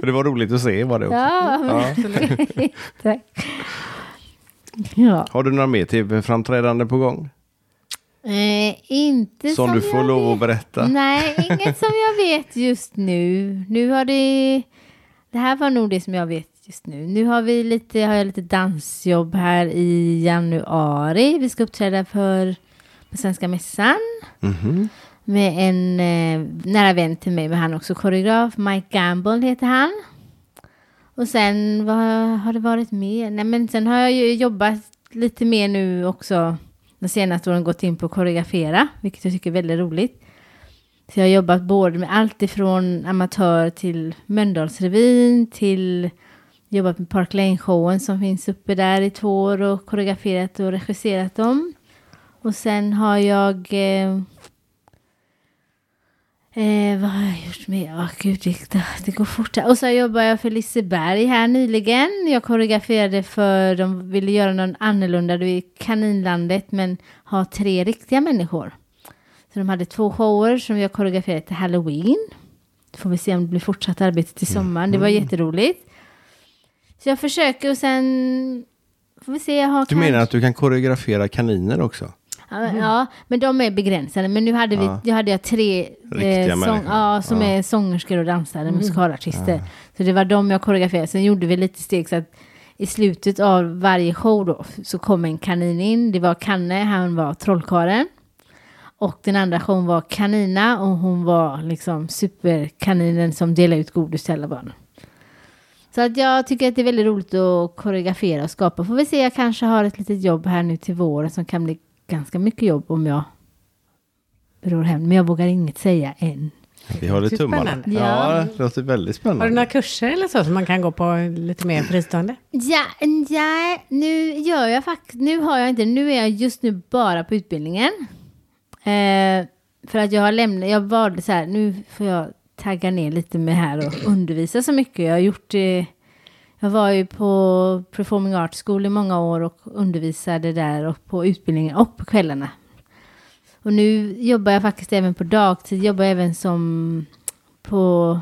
Och det var roligt att se var det också. Ja, men, Ja. Ja. Har du några mer tv-framträdande på gång? Eh, inte Som du får lov att berätta. Nej, inget som jag vet just nu. Nu har det... Det här var nog det som jag vet just nu. Nu har, vi lite, har jag lite dansjobb här i januari. Vi ska uppträda för på Svenska Mässan. Mhm. Med en eh, nära vän till mig, men han är också koreograf. Mike Gamble heter han. Och sen, vad har det varit mer? Nej, men sen har jag ju jobbat lite mer nu också. De senaste åren gått in på att koreografera, vilket jag tycker är väldigt roligt. Så jag har jobbat både med allt ifrån amatör till Mölndalsrevyn till jobbat med Park Lane-showen som finns uppe där i två år och koreograferat och regisserat dem. Och sen har jag... Eh, eh, vad har jag gjort mer? Åh gud, det, det, går fort. här. Och så jobbar jag för Liseberg här nyligen. Jag koreograferade för, de ville göra någon annorlunda, det är Kaninlandet, men ha tre riktiga människor. Så de hade två shower som jag koreograferade till Halloween. Får vi se om det blir fortsatt arbete till sommaren. Det var jätteroligt. Så jag försöker och sen får vi se. Jag har Du menar att du kan koreografera kaniner också? Ja, men- Ja, men de är begränsade. Men nu hade, vi, Ja. jag hade jag tre Riktiga sång, ja, som Ja. är sångerskor och dansare, musikalartister. Så det var de jag koreograferade. Sen gjorde vi lite steg så att i slutet av varje show då så kom en kanin in. Det var Kanne, han var trollkaren. Och den andra showen var Kanina och hon var liksom superkaninen som delade ut godis till alla barn. Så att jag tycker att det är väldigt roligt att koreografera och skapa. Får vi se, jag kanske har ett litet jobb här nu till våren som kan bli ganska mycket jobb om jag ror hem. Men jag vågar inget säga än. Vi håller tummarna. spännande. Ja, Ja. det låter väldigt Har du spännande. några kurser eller så som man kan gå på lite mer fristående? Ja, ja, nu gör jag faktiskt, nu har jag inte, nu är jag just nu bara på utbildningen. Eh, för att jag har lämnat, jag valde så här, nu får jag tagga ner lite med här och undervisa så mycket. Jag har gjort det, jag var ju på Performing Arts School i många år och undervisade där och på utbildningen och på kvällarna. Och nu jobbar jag faktiskt även på dagtid, jobbar även som på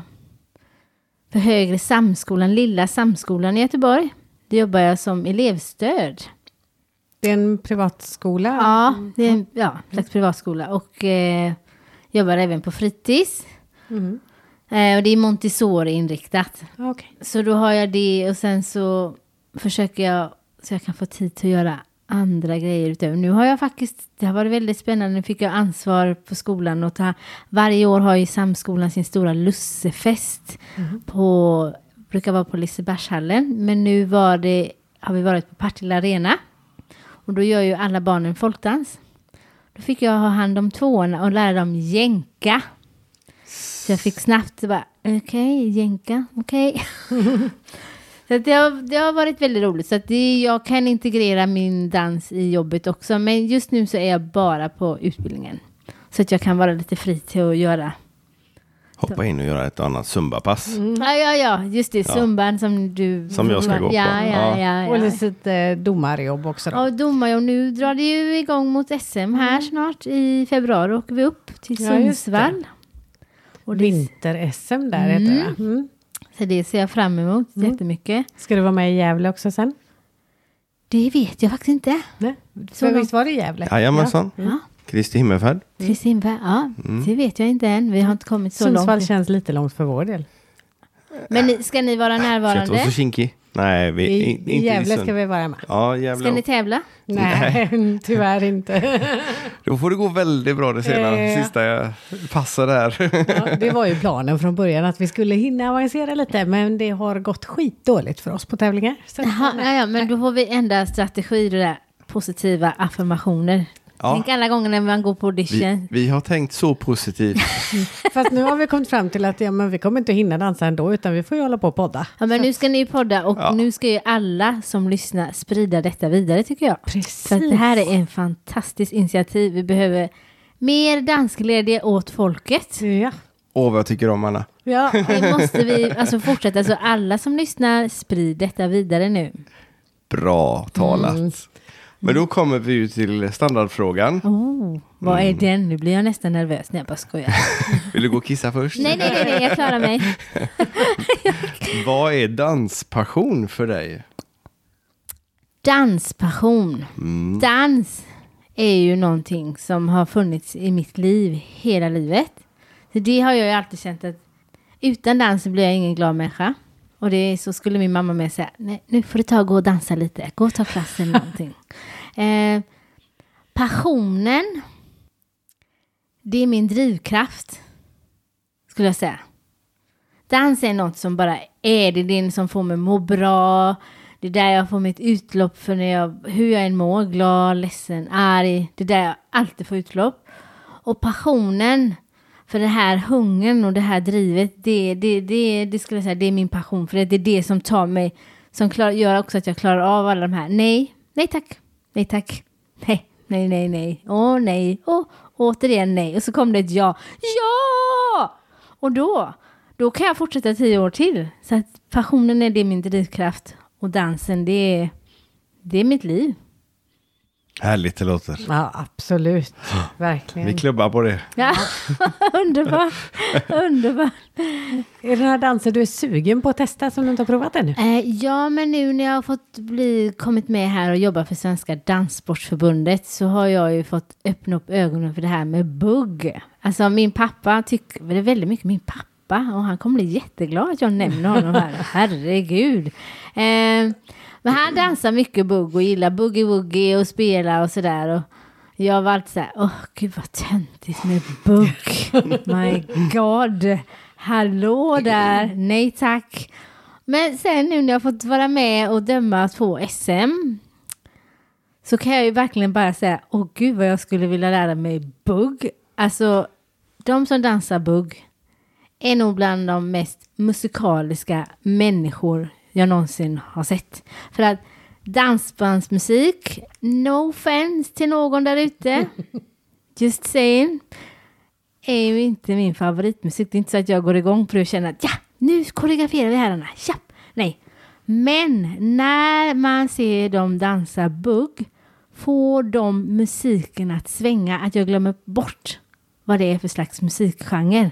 för Högre Samskolan, Lilla Samskolan i Göteborg. Då jobbar jag som elevstöd. Det är en privatskola. Ja, det är en ja, slags privatskola. Och eh, jobbar även på fritids. Mm. Eh, och det är Montessori-inriktat. Okej. Så då har jag det och sen så försöker jag så jag kan få tid till att göra andra grejer utöver. Nu har jag faktiskt, det har varit väldigt spännande, nu fick jag ansvar på skolan och ta, varje år har ju Samskolan sin stora lussefest på, brukar vara på Lisebergshallen, men nu var det, har vi varit på Partille Arena och då gör ju alla barnen folkdans. Då fick jag ha hand om tvåorna och lära dem jänka. Så jag fick snabbt bara, okej, jänka, okej. så att det, har, det har varit väldigt roligt. Så att det, jag kan integrera min dans i jobbet också. Men just nu så är jag bara på utbildningen. Så att jag kan vara lite fri till att göra. Hoppa in och göra ett annat zumbapass. Ja, ja, ja, just det. Ja. Zumban som du... Som jag ska gå på. Ja, ja, ja. Och lite eh, domarjobb också då. Ja, domar och nu drar det ju igång mot SM här snart. I februari åker vi upp till. Sundsvall. Vinter-SM där heter det mm. så det ser jag fram emot jättemycket. Ska du vara med i Gävle också sen? Det vet jag faktiskt inte. Nej. Så visst var det Gävle? Jajamensan. Ja. Kristi himmelfärd. Kristi himmelfärd, ja. Det vet jag inte än. Vi har inte kommit så Sundsvall långt. känns lite långt för vår del. Men ni, ska ni vara inte närvarande? vara så kinkig. Nej, vi, I, in, inte I Gävle ska vi vara med. Ja, jävlar. Ska ni tävla? Nej, tyvärr inte. Då får det gå väldigt bra det sena, Eh. sista passar där. Ja, det var ju planen från början att vi skulle hinna avancera lite, men det har gått skitdåligt för oss på tävlingar. Ja, men då får vi ändra strategi, det där positiva affirmationer. Ja. Tänk alla gånger när man går på Vi, audition. vi har tänkt så positivt. Fast nu har vi kommit fram till att ja, men vi kommer inte hinna dansa ändå, utan vi får ju hålla på och podda. Ja, men nu ska ni ju podda och Ja. nu ska ju alla som lyssnar sprida detta vidare tycker jag. Precis. Att det här är en fantastisk initiativ. Vi behöver mer danskglädje åt folket. Ja. Åh, vad jag tycker om Anna. Ja. Det måste vi alltså fortsätta. Så alla som lyssnar, sprid detta vidare nu. Bra talat. Mm. Men då kommer vi ju till standardfrågan. Oh, vad Mm. är den? Nu blir jag nästan nervös när jag bara skojar. Vill du gå och kissa först? nej, nej, nej, nej, jag klarar mig. Vad är danspassion för dig? Danspassion. Mm. Dans är ju någonting som har funnits i mitt liv hela livet. Så det har jag ju alltid känt att utan dans blir jag ingen glad människa. Och det så skulle min mamma med säga, nej nu får du ta och gå och dansa lite, gå och ta klass eller någonting. eh, passionen, det är min drivkraft, skulle jag säga. Dans är något som bara är, det är det som får mig må bra, det är där jag får mitt utlopp för när jag, hur jag än mår, glad, ledsen, arg. Det är där jag alltid får utlopp. Och passionen för den här hungern och det här drivet, det, det, det, det skulle jag säga, det är min passion. För det är det som tar mig, som klar, gör också att jag klarar av alla de här. Nej, nej tack, nej tack, nej, nej, nej, nej, åh nej, Åh, återigen nej. Och så kom det ett ja. Ja! Och då, då kan jag fortsätta tio år till. Så att passionen är det min drivkraft. Och dansen, det är, det är mitt liv. Härligt det låter. Ja, absolut. Verkligen. Vi klubbar på det. Ja, underbart. underbart. Är det några danser du är sugen på att testa som du inte har provat ännu? Eh, ja, men nu när jag har fått bli, kommit med här och jobba för Svenska Danssportförbundet så har jag ju fått öppna upp ögonen för det här med bugg. Alltså min pappa tycker, det är väldigt mycket min pappa och han kommer bli jätteglad att jag nämner honom här. Herregud. Eh, men han dansar mycket bugg och gillar boogie-woogie och spelar och sådär. Och jag var alltid så här, åh gud vad töntigt med bugg. My God. Hallå där, nej tack. Men sen nu när jag fått vara med och döma två SM så kan jag ju verkligen bara säga, åh gud vad jag skulle vilja lära mig bugg. Alltså, de som dansar bugg är nog bland de mest musikaliska människor jag någonsin har sett. För att dansbandsmusik, no offense till någon där ute, just saying, är ju inte min favoritmusik. Det är inte så att jag går igång på det och känner att ja, nu koreograferar vi herrarna. Ja, nej. Men när man ser dem dansa bugg får de musiken att svänga, att jag glömmer bort vad det är för slags musikgenre.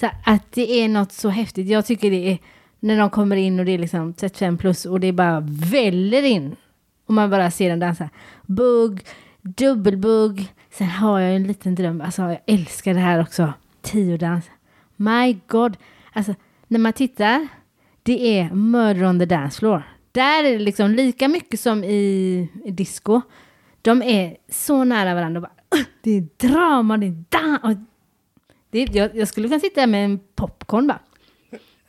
Så att det är något så häftigt. Jag tycker det är när de kommer in och det är liksom 35 plus och det bara väller in. Och man bara ser den dansa. Bugg, dubbelbugg. Sen har jag en liten dröm. Alltså jag älskar det här också. Tiodans. My God. Alltså när man tittar. Det är Murder on the Dance Floor. Där är det liksom lika mycket som i, i disco. De är så nära varandra. Bara, det är drama, det är dans. Det jag, jag skulle kunna sitta där med en popcorn bara.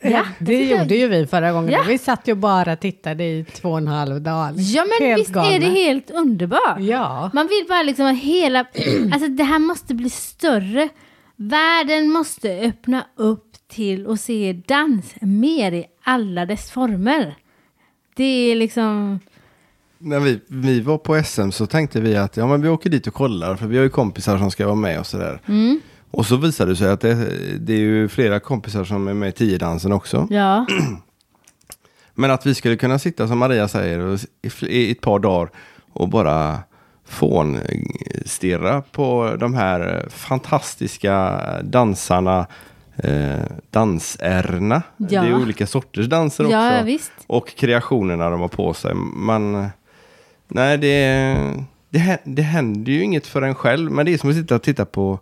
Ja, det gjorde ju vi förra gången. Ja. Vi satt ju bara och tittade i två och en halv dag. Ja men Helt visst galna. är det helt underbart. Ja. Man vill bara liksom att hela, alltså det här måste bli större. Världen måste öppna upp till och se dans mer i alla dess former. Det är liksom, När vi, vi var på SM så tänkte vi att ja, men vi åker dit och kollar för vi har ju kompisar som ska vara med och sådär. mm, Och så visade det sig att det, det är ju flera kompisar som är med i tiodansen också. ja, Men att vi skulle kunna sitta som Maria säger i, ett par dagar och bara fån stirra på de här fantastiska dansarna, eh, dansärna. Ja. Det är olika sorters danser också. ja visst. Och kreationerna de har på sig. Man, nej, det, det, det händer ju inget för en själv. Men det är som att sitta och titta på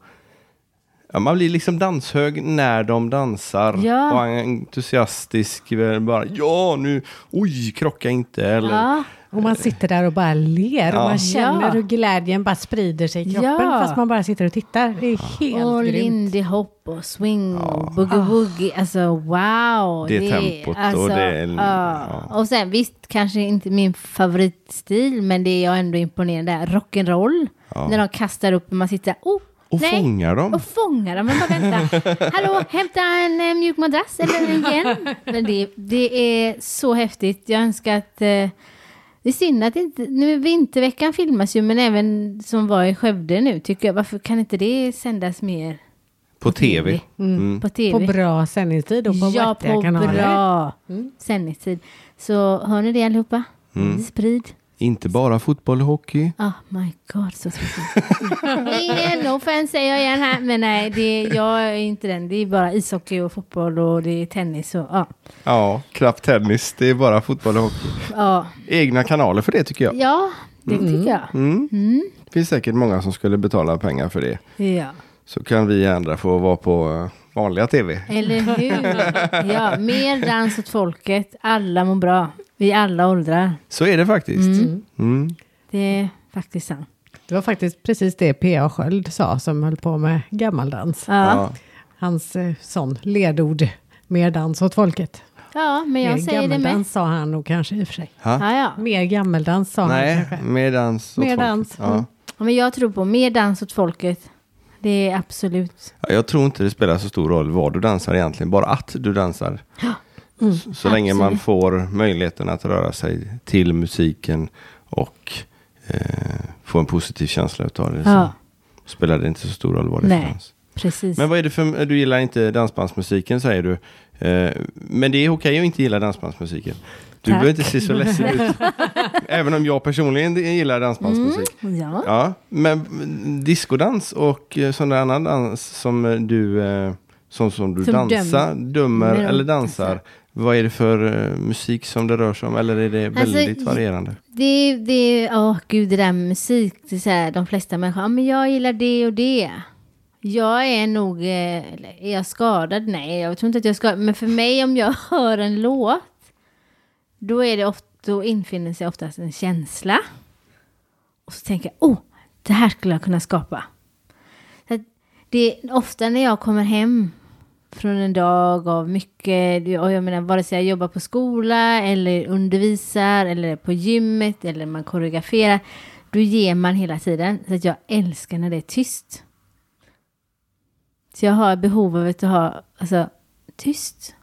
Ja, man blir liksom danshög när de dansar Ja. och entusiastisk. väl Bara, ja, nu, oj, krocka inte. Eller, Ja, Och man sitter där och bara ler och Ja. man känner Ja. hur glädjen bara sprider sig i kroppen Ja. fast man bara sitter och tittar. Det är helt och grymt. Lindy Hop och swing och boogie woogie. Alltså wow. Det tempot och alltså, det är- ja. Och sen visst, kanske inte min favoritstil, men det är jag ändå imponerande. där. Rock'n'roll. Ja. När de kastar upp och man sitter oh, och nej. fångar dem. Och fångar dem. Men bara vänta. Hallå, hämta en eh, mjuk madrass eller en igen. Men det, det är så häftigt. Jag önskar att... Eh, det är synd att inte... Nu vinterveckan filmas ju, men även som var i Skövde nu, tycker jag. Varför kan inte det sändas mer På tv. Mm. på tv? På bra sändningstid och på ja, vettiga på kanaler. bra sändningstid. Så hör ni det allihopa? Mm. Sprid. Inte bara fotboll och hockey. Oh my god, så. Ingen no offense säger jag igen här, men nej, det, jag är inte den. Det är bara ishockey och fotboll och det är tennis och ja. Ja, knappt tennis. Det är bara fotboll och hockey. Ja, Egna kanaler för det tycker jag. ja det tycker jag. Mm. Mm. Det finns säkert många som skulle betala pengar för det. Ja. Så kan vi andra få vara på eh, vanliga tv. Eller hur? Ja, mer dans åt folket. Alla mår bra. I alla åldrar. Så är det faktiskt. Mm. Mm. Det är faktiskt sant. Det var faktiskt precis det P.A. Sköld sa som höll på med gammaldans. Ja, ja. Ja. Hans eh, sån ledord, mer dans åt folket. men jag mer säger det med. sa han nog kanske i och för sig. Ha? Ja, ja. Mer gammeldans sa han Nej, kanske. mer dans. åt Mer folket. dans, Ja. Ja, Men jag tror på mer dans åt folket. Det är absolut. Ja, Jag tror inte det spelar så stor roll vad du dansar egentligen, bara att du dansar. Mm. Så, så länge man får möjligheten att röra sig till musiken och eh, få en positiv känsla utav det. Ja. Så spelar det inte så stor roll vad det Nej. dans. Precis. Men vad är det för, du gillar inte dansbandsmusiken säger du. Eh, men det är okej att inte gilla dansbandsmusiken. Du Tack. behöver inte se så ledsen ut. Även om jag personligen gillar dansbandsmusik. ja. Ja, men mm, diskodans och eh, sån där annan dans som eh, du, eh, som, som du Som dansar, dömer Dömer och eller dansar. dansar. Vad är det för eh, musik som det rör sig om? Eller är det Alltså, väldigt varierande? Det, det, åh gud, det där med musik, det är så här, de flesta människor, ja men jag gillar det och det. Jag är nog, eh, eller är jag skadad? Nej, jag tror inte att jag är skadad. Men för mig om jag hör en låt, då är det ofta, då infinner sig oftast en känsla. Och så tänker jag, oh, det här skulle jag kunna skapa. Så det är ofta när jag kommer hem från en dag av mycket, och jag menar vare sig jag jobbar på skola eller undervisar eller på gymmet eller man koreograferar, då ger man hela tiden. Så att jag älskar när det är tyst. Så jag har behov av att ha, alltså, tyst.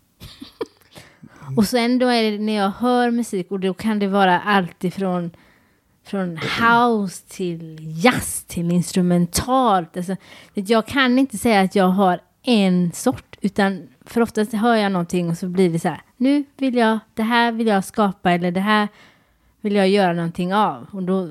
och sen då är det när jag hör musik och då kan det vara allt ifrån från house till jazz till instrumentalt. Alltså, jag kan inte säga att jag har en sort, utan för oftast hör jag någonting och så blir det så här, nu vill jag, det här vill jag skapa eller det här vill jag göra någonting av. Och då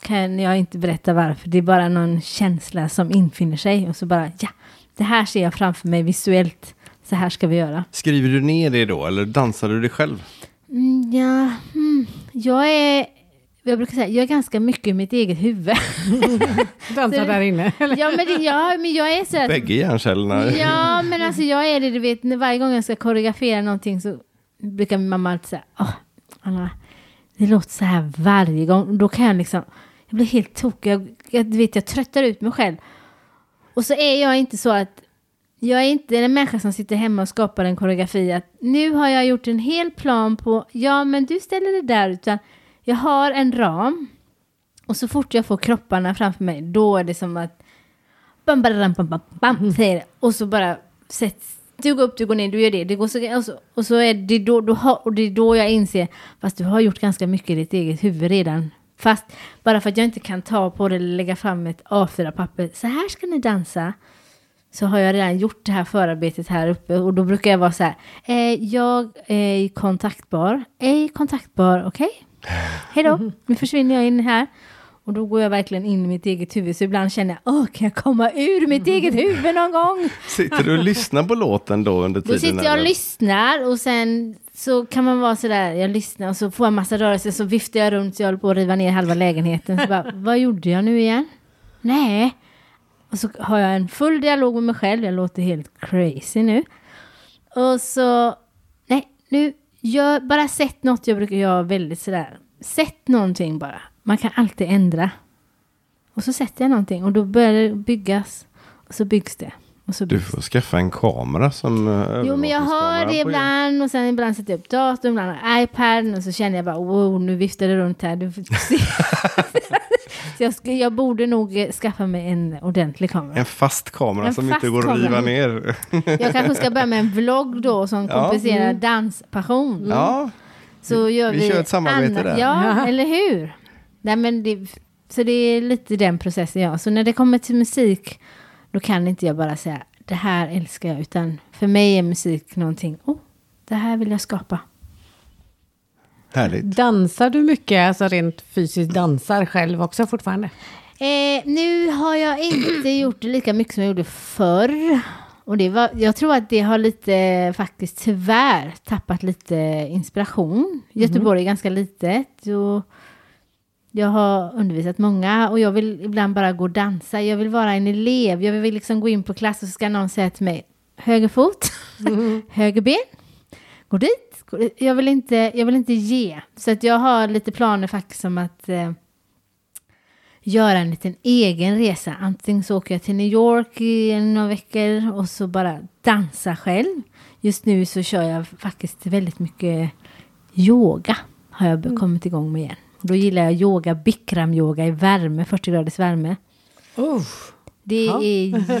kan jag inte berätta varför, det är bara någon känsla som infinner sig och så bara, ja, det här ser jag framför mig visuellt, så här ska vi göra. Skriver du ner det då eller dansar du det själv? Mm, ja, mm, jag är, jag brukar säga, jag är ganska mycket i mitt eget huvud. Dansar Så- där inne. eller? ja, men, det, ja, men jag är så Bägge hjärncellerna? Ja, men alltså jag är det, du vet, när varje gång jag ska koreografera någonting så brukar min mamma alltid säga, åh, Anna, det låter så här varje gång. Då kan jag liksom, jag blir helt tokig, jag, jag, du vet, jag tröttar ut mig själv. Och så är jag inte så att, jag är inte en människa som sitter hemma och skapar en koreografi att nu har jag gjort en hel plan på, ja men du ställer det där, utan jag har en ram. Och så fort jag får kropparna framför mig, då är det som att bam, bam, bam, bam, bam, säger det. Och så bara sätts, du går upp, du går ner, du gör det. det går så, och, så, och så är det då, då, och det är då jag inser, fast du har gjort ganska mycket i ditt eget huvud redan. Fast bara för att jag inte kan ta på det eller lägga fram ett A4-papper, så här ska ni dansa. Så har jag redan gjort det här förarbetet här uppe och då brukar jag vara så här, eh, jag är kontaktbar, ej kontaktbar, okej? Hej då, nu försvinner jag in här. Och då går jag verkligen in i mitt eget huvud. Så ibland känner jag, åh, kan jag komma ur mitt eget huvud någon gång? Sitter du och lyssnar på låten då under tiden? Då sitter jag och eller? lyssnar och sen så kan man vara sådär, jag lyssnar och så får jag massa rörelser så viftar jag runt så jag håller på att riva ner halva lägenheten. Så bara, vad gjorde jag nu igen? Nej. Och så har jag en full dialog med mig själv, jag låter helt crazy nu. Och så, nej, nu, gör, bara sätt något, jag brukar göra väldigt sådär, sätt någonting bara. Man kan alltid ändra. Och så sätter jag någonting och då börjar det byggas. Och så byggs det. Och så Du byggs det. får skaffa en kamera som eh, Jo, men jag övervakningskamera det ibland och sen ibland sätter jag upp datorn, ibland har jag iPaden och så känner jag bara wow, nu viftar det runt här. Du får se. så jag, ska, jag borde nog eh, skaffa mig en ordentlig kamera. En fast kamera En som fast inte går att riva ner. Jag kanske ska börja med en vlogg då som Ja. kompenserar danspassion. Ja, Så gör vi vi, kör ett samarbete där. Ja, Ja. eller hur? Nej, men det, så det är lite den processen jag Så när det kommer till musik, då kan inte jag bara säga det här älskar jag, utan för mig är musik någonting, oh, det här vill jag skapa. Härligt. Dansar du mycket, alltså rent fysiskt dansar själv också fortfarande? Eh, nu har jag inte gjort det lika mycket som jag gjorde förr. Och det var, jag tror att det har lite, faktiskt tyvärr, tappat lite inspiration. Göteborg är ganska litet. Och Jag har undervisat många och jag vill ibland bara gå och dansa. Jag vill vara en elev. Jag vill liksom gå in på klass och så ska någon säga till mig höger fot, höger ben, gå dit. Jag, vill inte, jag vill inte ge. Så att jag har lite planer faktiskt om att eh, göra en liten egen resa. Antingen så åker jag till New York i några veckor och så bara dansa själv. Just nu så kör jag faktiskt väldigt mycket yoga. Har jag Mm. kommit igång med igen. Då gillar jag yoga, bikram-yoga i värme, 40 graders värme. Oh. Det Ja. är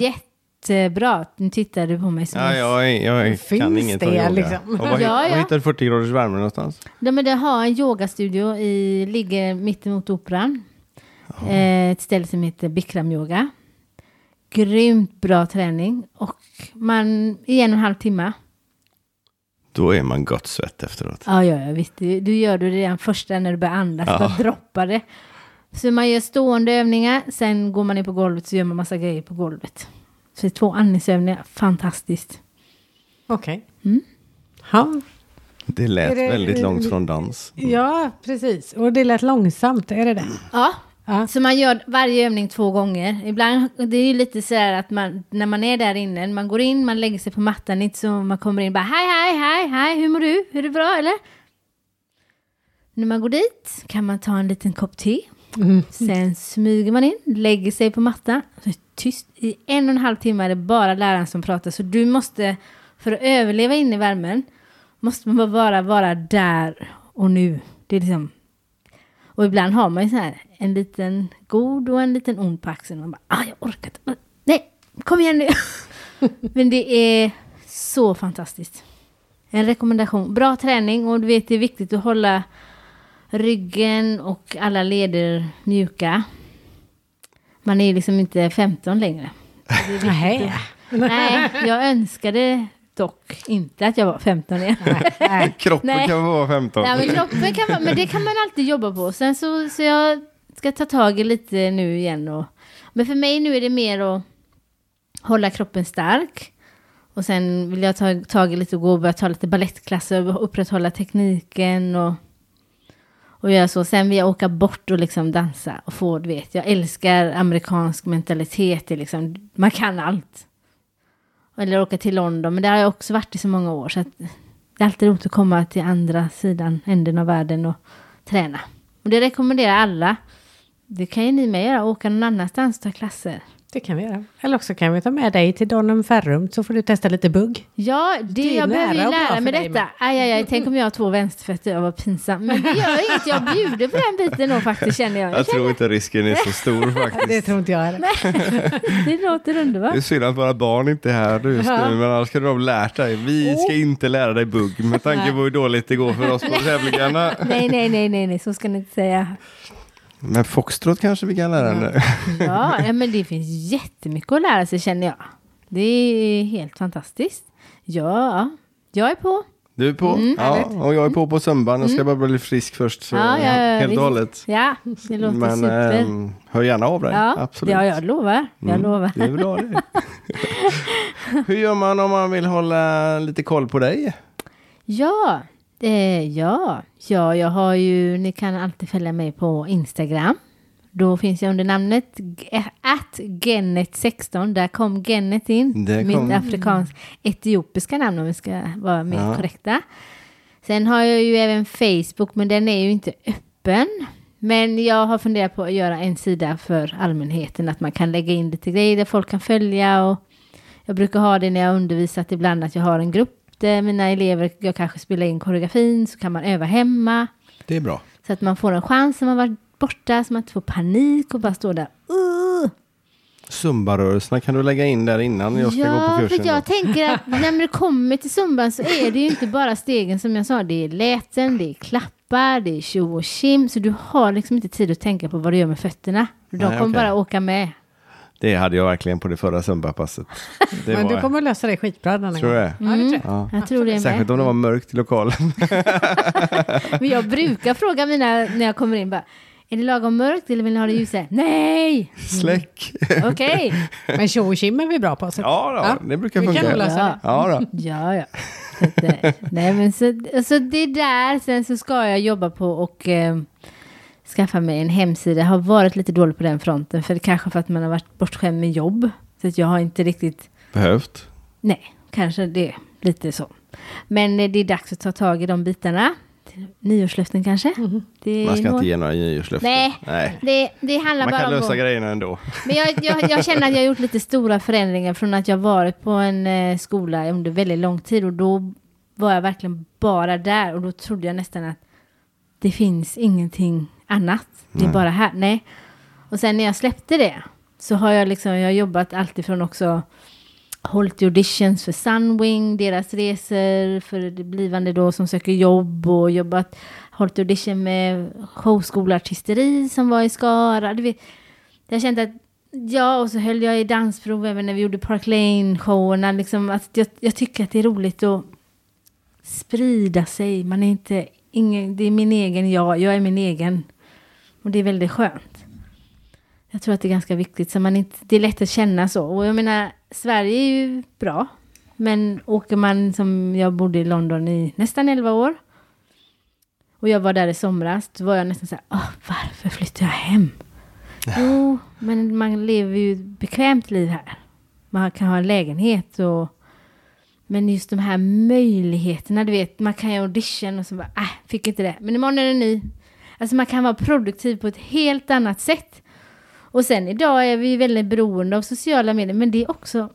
jättebra. Nu tittar du på mig som Ja, jag, är- jag Finns kan inget om det, yoga. liksom? Och vad, Ja, ja. hittar du 40 graders värme någonstans? Ja, men det har en yogastudio i, ligger mittemot operan. Eh, ett ställe som heter Bikram yoga. Grymt bra träning. Och man, i en och en halv timme. Då är man gott svett efteråt. Ja, ja, ja visst. Du, du gör det redan första när du börjar andas. Ja. Bara droppar det. Så man gör stående övningar. Sen går man ner på golvet så gör man massa grejer på golvet. Så två andningsövningar. Fantastiskt. Okej. Mm. Ja. Det lät Är det- väldigt långt från dans. ja, precis. Och det lät långsamt, är det det? Ja, Ja. Så man gör varje övning två gånger. Ibland, det är ju lite så här att man, när man är där inne, man går in, man lägger sig på mattan, inte så man kommer in bara hej, hej, hej, hej, hur mår du? Är det bra eller? När man går dit kan man ta en liten kopp te. Sen smyger man in, lägger sig på mattan. Tyst. I en och en halv timme är det bara läraren som pratar. Så du måste, för att överleva inne i värmen, måste man bara vara där och nu. Det är liksom och ibland har man ju så här en liten god och en liten ond på axeln. Man bara, ah, jag orkar inte. Nej, kom igen nu. Men det är så fantastiskt. En rekommendation. Bra träning och du vet det är viktigt att hålla ryggen och alla leder mjuka. Man är liksom inte 15 längre. Nej. Nej, jag önskade dock inte att jag var 15 igen. Nej. Kroppen Nej. kan vara 15. Nej, men kroppen kan man, men det kan man alltid jobba på. Sen så, så jag ska ta tag i lite nu igen. Och, men för mig nu är det mer att hålla kroppen stark. Och sen vill jag ta tag i lite och gå och börja ta lite balettklasser och upprätthålla tekniken och, och göra så. Sen vill jag åka bort och liksom dansa och få, du vet, jag älskar amerikansk mentalitet. Det liksom, man kan allt. Eller åka till London, men där har jag också varit i så många år. Så att det är alltid roligt att komma till andra sidan, änden av världen och träna. Och det rekommenderar alla. Det kan ju ni med göra, åka någon annanstans och ta klasser. Det kan vi göra. Eller också kan vi ta med dig till Donum Ferrum så får du testa lite bugg. Ja, det, Det jag behöver ju lära mig detta. Aj, aj, aj, tänk om jag har två vänsterfötter, jag var pinsam. Men det gör inget, jag bjuder på den biten då faktiskt känner jag. Jag jag tror inte risken är så stor Det faktiskt. tror inte jag heller. känner, det låter Det är underbart. synd att våra barn inte är här just Ja. nu, men annars skulle de lärt dig. Vi ska inte lära dig bugg med tanke på hur dåligt det går för oss på tävlingarna. Nej, nej, nej, nej, nej, så ska ni inte säga. Men foxtrot kanske vi kan lära henne. Ja, ja, men det finns jättemycket att lära sig känner jag. Det är helt fantastiskt. Ja, jag är på. Du är på? ja, och jag är på på söndagen. Jag ska bara bli frisk först. Så Ja, ja, ja, helt visst. och hållet. Ja, det låter Men super. ehm, hör gärna av dig. ja, Absolut. ja, jag lovar. Jag Mm, lovar. Det är bra det. Hur gör man om man vill hålla lite koll på dig? Ja, eh, ja, ja, jag har ju, ni kan alltid följa mig på Instagram. Då finns jag under namnet att Gennet16. Där kom Gennet in. Kom- Mitt afrikansk etiopiska namn om vi ska vara mer Ja. korrekta. Sen har jag ju även Facebook, men den är ju inte öppen. Men jag har funderat på att göra en sida för allmänheten, att man kan lägga in lite grejer där folk kan följa. Och jag brukar ha det när jag undervisat ibland, att jag har en grupp mina elever, jag kanske spelar in koreografin, så kan man öva hemma. Det är bra. Så att man får en chans om man varit borta, så man inte får panik och bara står där. Uh! Zumbarörelserna kan du lägga in där innan jag ska gå på Ja, kursen. för jag då. tänker att när det kommer till zumban så är det ju inte bara stegen som jag sa. Det är läten, det är klappar, det är tjo och kim. Så du har liksom inte tid att tänka på vad du gör med fötterna. De Nej, kommer okej. bara åka med. Det hade jag verkligen på det förra zumbapasset. Men var, du kommer lösa det skitbra denna Tror du gång. det? Ja, det tror jag. Ja. Jag tror det är Särskilt om det var mörkt i lokalen. Men jag brukar fråga mina när jag kommer in bara. Är det lagom mörkt eller vill ni ha det ljusare? Nej! Släck! Okej. Men tjo och kim är vi bra på. Så. Ja, då, det brukar vi kan funka. nog lösa Ja. det. Ja, då. Ja, ja. Så att, eh, nej, men så, så det där. Sen så ska jag jobba på och eh, skaffa mig en hemsida. Jag har varit lite dålig på den fronten. För kanske för att man har varit bortskämd med jobb. Så att jag har inte riktigt, Behövt. nej, kanske det är lite så. Men eh, det är dags att ta tag i de bitarna. Nyårslöften kanske? Det Man ska är inte ge några nyårslöften. Nej, Nej. Det, det handlar Man bara kan om lösa att... grejerna ändå. Men jag, jag, jag känner att jag har gjort lite stora förändringar från att jag varit på en eh, skola under väldigt lång tid och då var jag verkligen bara där och då trodde jag nästan att det finns ingenting annat. Det är bara här. Nej. Och sen när jag släppte det så har jag liksom, jag har jobbat alltifrån också hållit auditions för Sunwing, deras resor för det blivande då som söker jobb och jobbat, hållit audition med showskolartisteri som var i Skara. Vet, jag kände att Ja, och så höll jag i dansprov även när vi gjorde Park Lane-showerna. Liksom, att jag, jag tycker att det är roligt att sprida sig. Man är inte, ingen, det är min egen jag, jag är min egen. Och det är väldigt skönt. Jag tror att det är ganska viktigt, så man inte, det är lätt att känna så. Och jag menar, Sverige är ju bra. Men åker man som jag bodde i London i nästan 11 år. Och jag var där i somras, då var jag nästan så här, Åh, varför flyttar jag hem? Jo, men man lever ju ett bekvämt liv här. Man kan ha en lägenhet och... Men just de här möjligheterna, du vet, man kan ju audition och så bara, äh, fick inte det. Men imorgon är det ny. Alltså man kan vara produktiv på ett helt annat sätt. Och sen idag är vi väldigt beroende av sociala medier, men det är också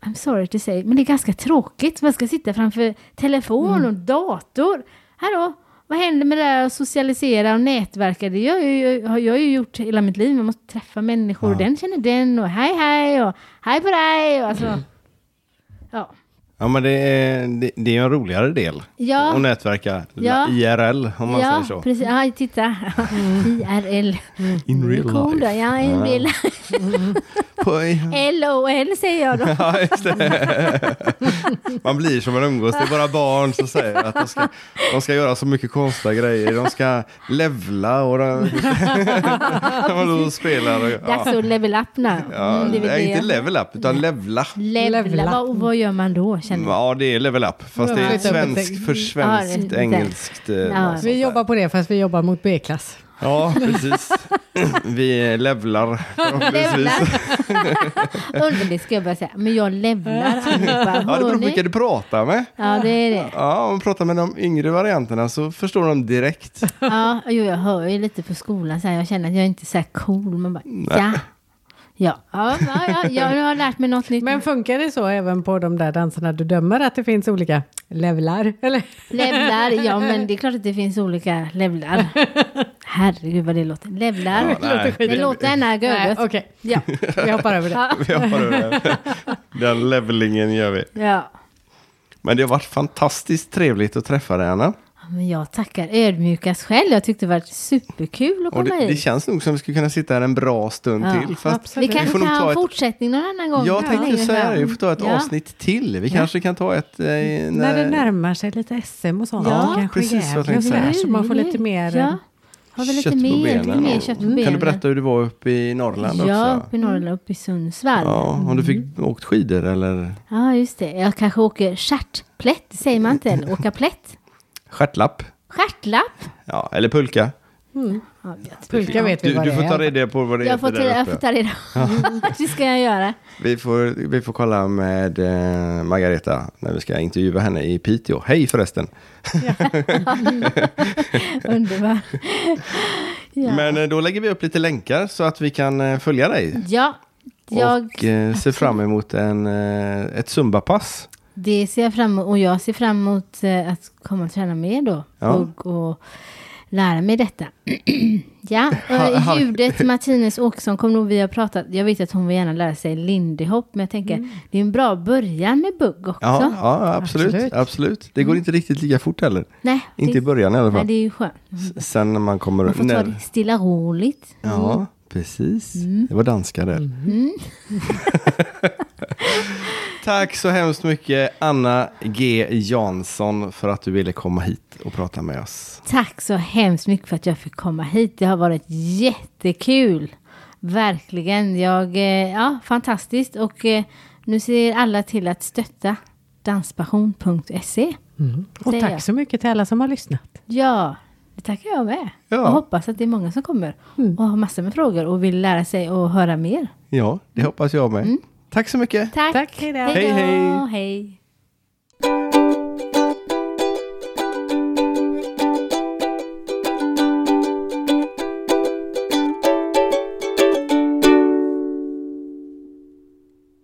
I'm sorry to say, men det är ganska tråkigt. Man ska sitta framför telefon och dator. Hallå, vad händer med det där att socialisera och nätverka? Det gör ju, har jag ju gjort hela mitt liv. Man måste träffa människor. Den känner den och hej hej och hej på dig. Och alltså, ja. Ja, men det är, det, det är en roligare del. Ja. Att nätverka Ja. IRL, om man ja, säger så. precis. Ja, titta. IRL. In real Cool då. life. Ja, in real På, LOL säger jag då. ja, just det. Man blir som man umgås. Det är bara barn som säger att de ska, de ska göra så mycket konstiga grejer. De ska levla och de, och då spelar. Och, Dags ja. att level up nu. Ja, Mm, det är det. inte level up, utan levla. Levla. Levla. Vad, vad gör man då? Känner du? Ja, det är level up. Fast det är svenskt steg. för Ja, svenskt, är- engelskt. eh, Ja. Vi jobbar på det fast vi jobbar mot B-klass. Ja, precis. Vi levlar förhoppningsvis. Det ska jag börja säga. Men jag levlar allihopa. Ja, det beror på vilka du pratar med. Ja, det är det. Ja, om man pratar med de yngre varianterna så förstår de direkt. Ja, jo, jag hör ju lite på skolan så här. Jag känner att jag är inte så här cool. Man bara, ja. Ja, ja, ja, ja, jag har lärt mig något nytt. Men funkar det så även på de där danserna du dömer att det finns olika levlar? Eller? Levlar, ja men det är klart att det finns olika levlar. Herregud vad det låter. Levlar. Ja, nej. det låter ena Nej, göget. Okej, Ja. vi hoppar över det. Vi hoppar över det. Den levelingen gör vi. ja. Men det har varit fantastiskt trevligt att träffa dig, Anna. Men jag tackar ödmjukast själv. Jag tyckte det var superkul att Och komma det, det hit. känns nog som vi skulle kunna sitta här en bra stund Ja, till. Fast. Vi kanske kan ha ta en fortsättning någon annan gång. Jag tänkte längre säga fram. det, vi får ta ett Ja. avsnitt till. Vi kanske kan ta ett... Eh, när, När det närmar sig lite SM och sånt. Ja, kanske precis vad jag tänkte säga. så man får lite mer... Ja, har vi lite kött på mer, lite mer kött på Kan benen. du berätta hur det var uppe i Norrland Ja, också? uppe i Norrland, uppe i Sundsvall. Ja. Ja, om du fick åkt skidor eller just det. Jag kanske åker stjärtplätt, säger man inte än. Åka plätt. Stjärtlapp? Stjärtlapp. Ja, eller pulka. Ja, jag vet. Pulka vet vi Du, vad du det får ta är. reda på vad det Jag heter får, ta, där jag får ta reda Det ska jag göra. Vi får, vi får kolla med eh, Margareta när vi ska intervjua henne i Piteå. Hej förresten! Underbart. Ja. Men eh, då lägger vi upp lite länkar så att vi kan eh, följa dig. ja, jag, och eh, ser fram emot en, eh, ett Zumba-pass. Det ser jag fram emot. Och jag ser fram emot eh, att komma och träna mer då. Ja. Och, och lära mig detta. ja, ljudet Martinez Åkesson kommer nog vi har pratat. Jag vet att hon vill gärna lära sig lindy hop. Men jag tänker, det är en bra början med bugg också. Ja, ja absolut, Absolut. absolut. Det går inte riktigt lika fort heller. Nej, Inte det, i början i alla Nej, fall. det är ju skönt. S- Sen när man kommer... Man får ta när- det stilla roligt. Ja, precis. Det var danska där. Mm. Tack så hemskt mycket Anna G Jansson för att du ville komma hit och prata med oss. Tack så hemskt mycket för att jag fick komma hit. Det har varit jättekul. Verkligen. Jag, eh, ja, fantastiskt. Och eh, nu ser alla till att stötta danspassion.se. Och säger tack jag. så mycket till alla som har lyssnat. Ja, Det tackar jag med. Ja. Och hoppas att det är många som kommer och har massor med frågor och vill lära sig och höra mer. Ja, det hoppas jag med. Tack så mycket. Tack. Tack, hej hej. hej.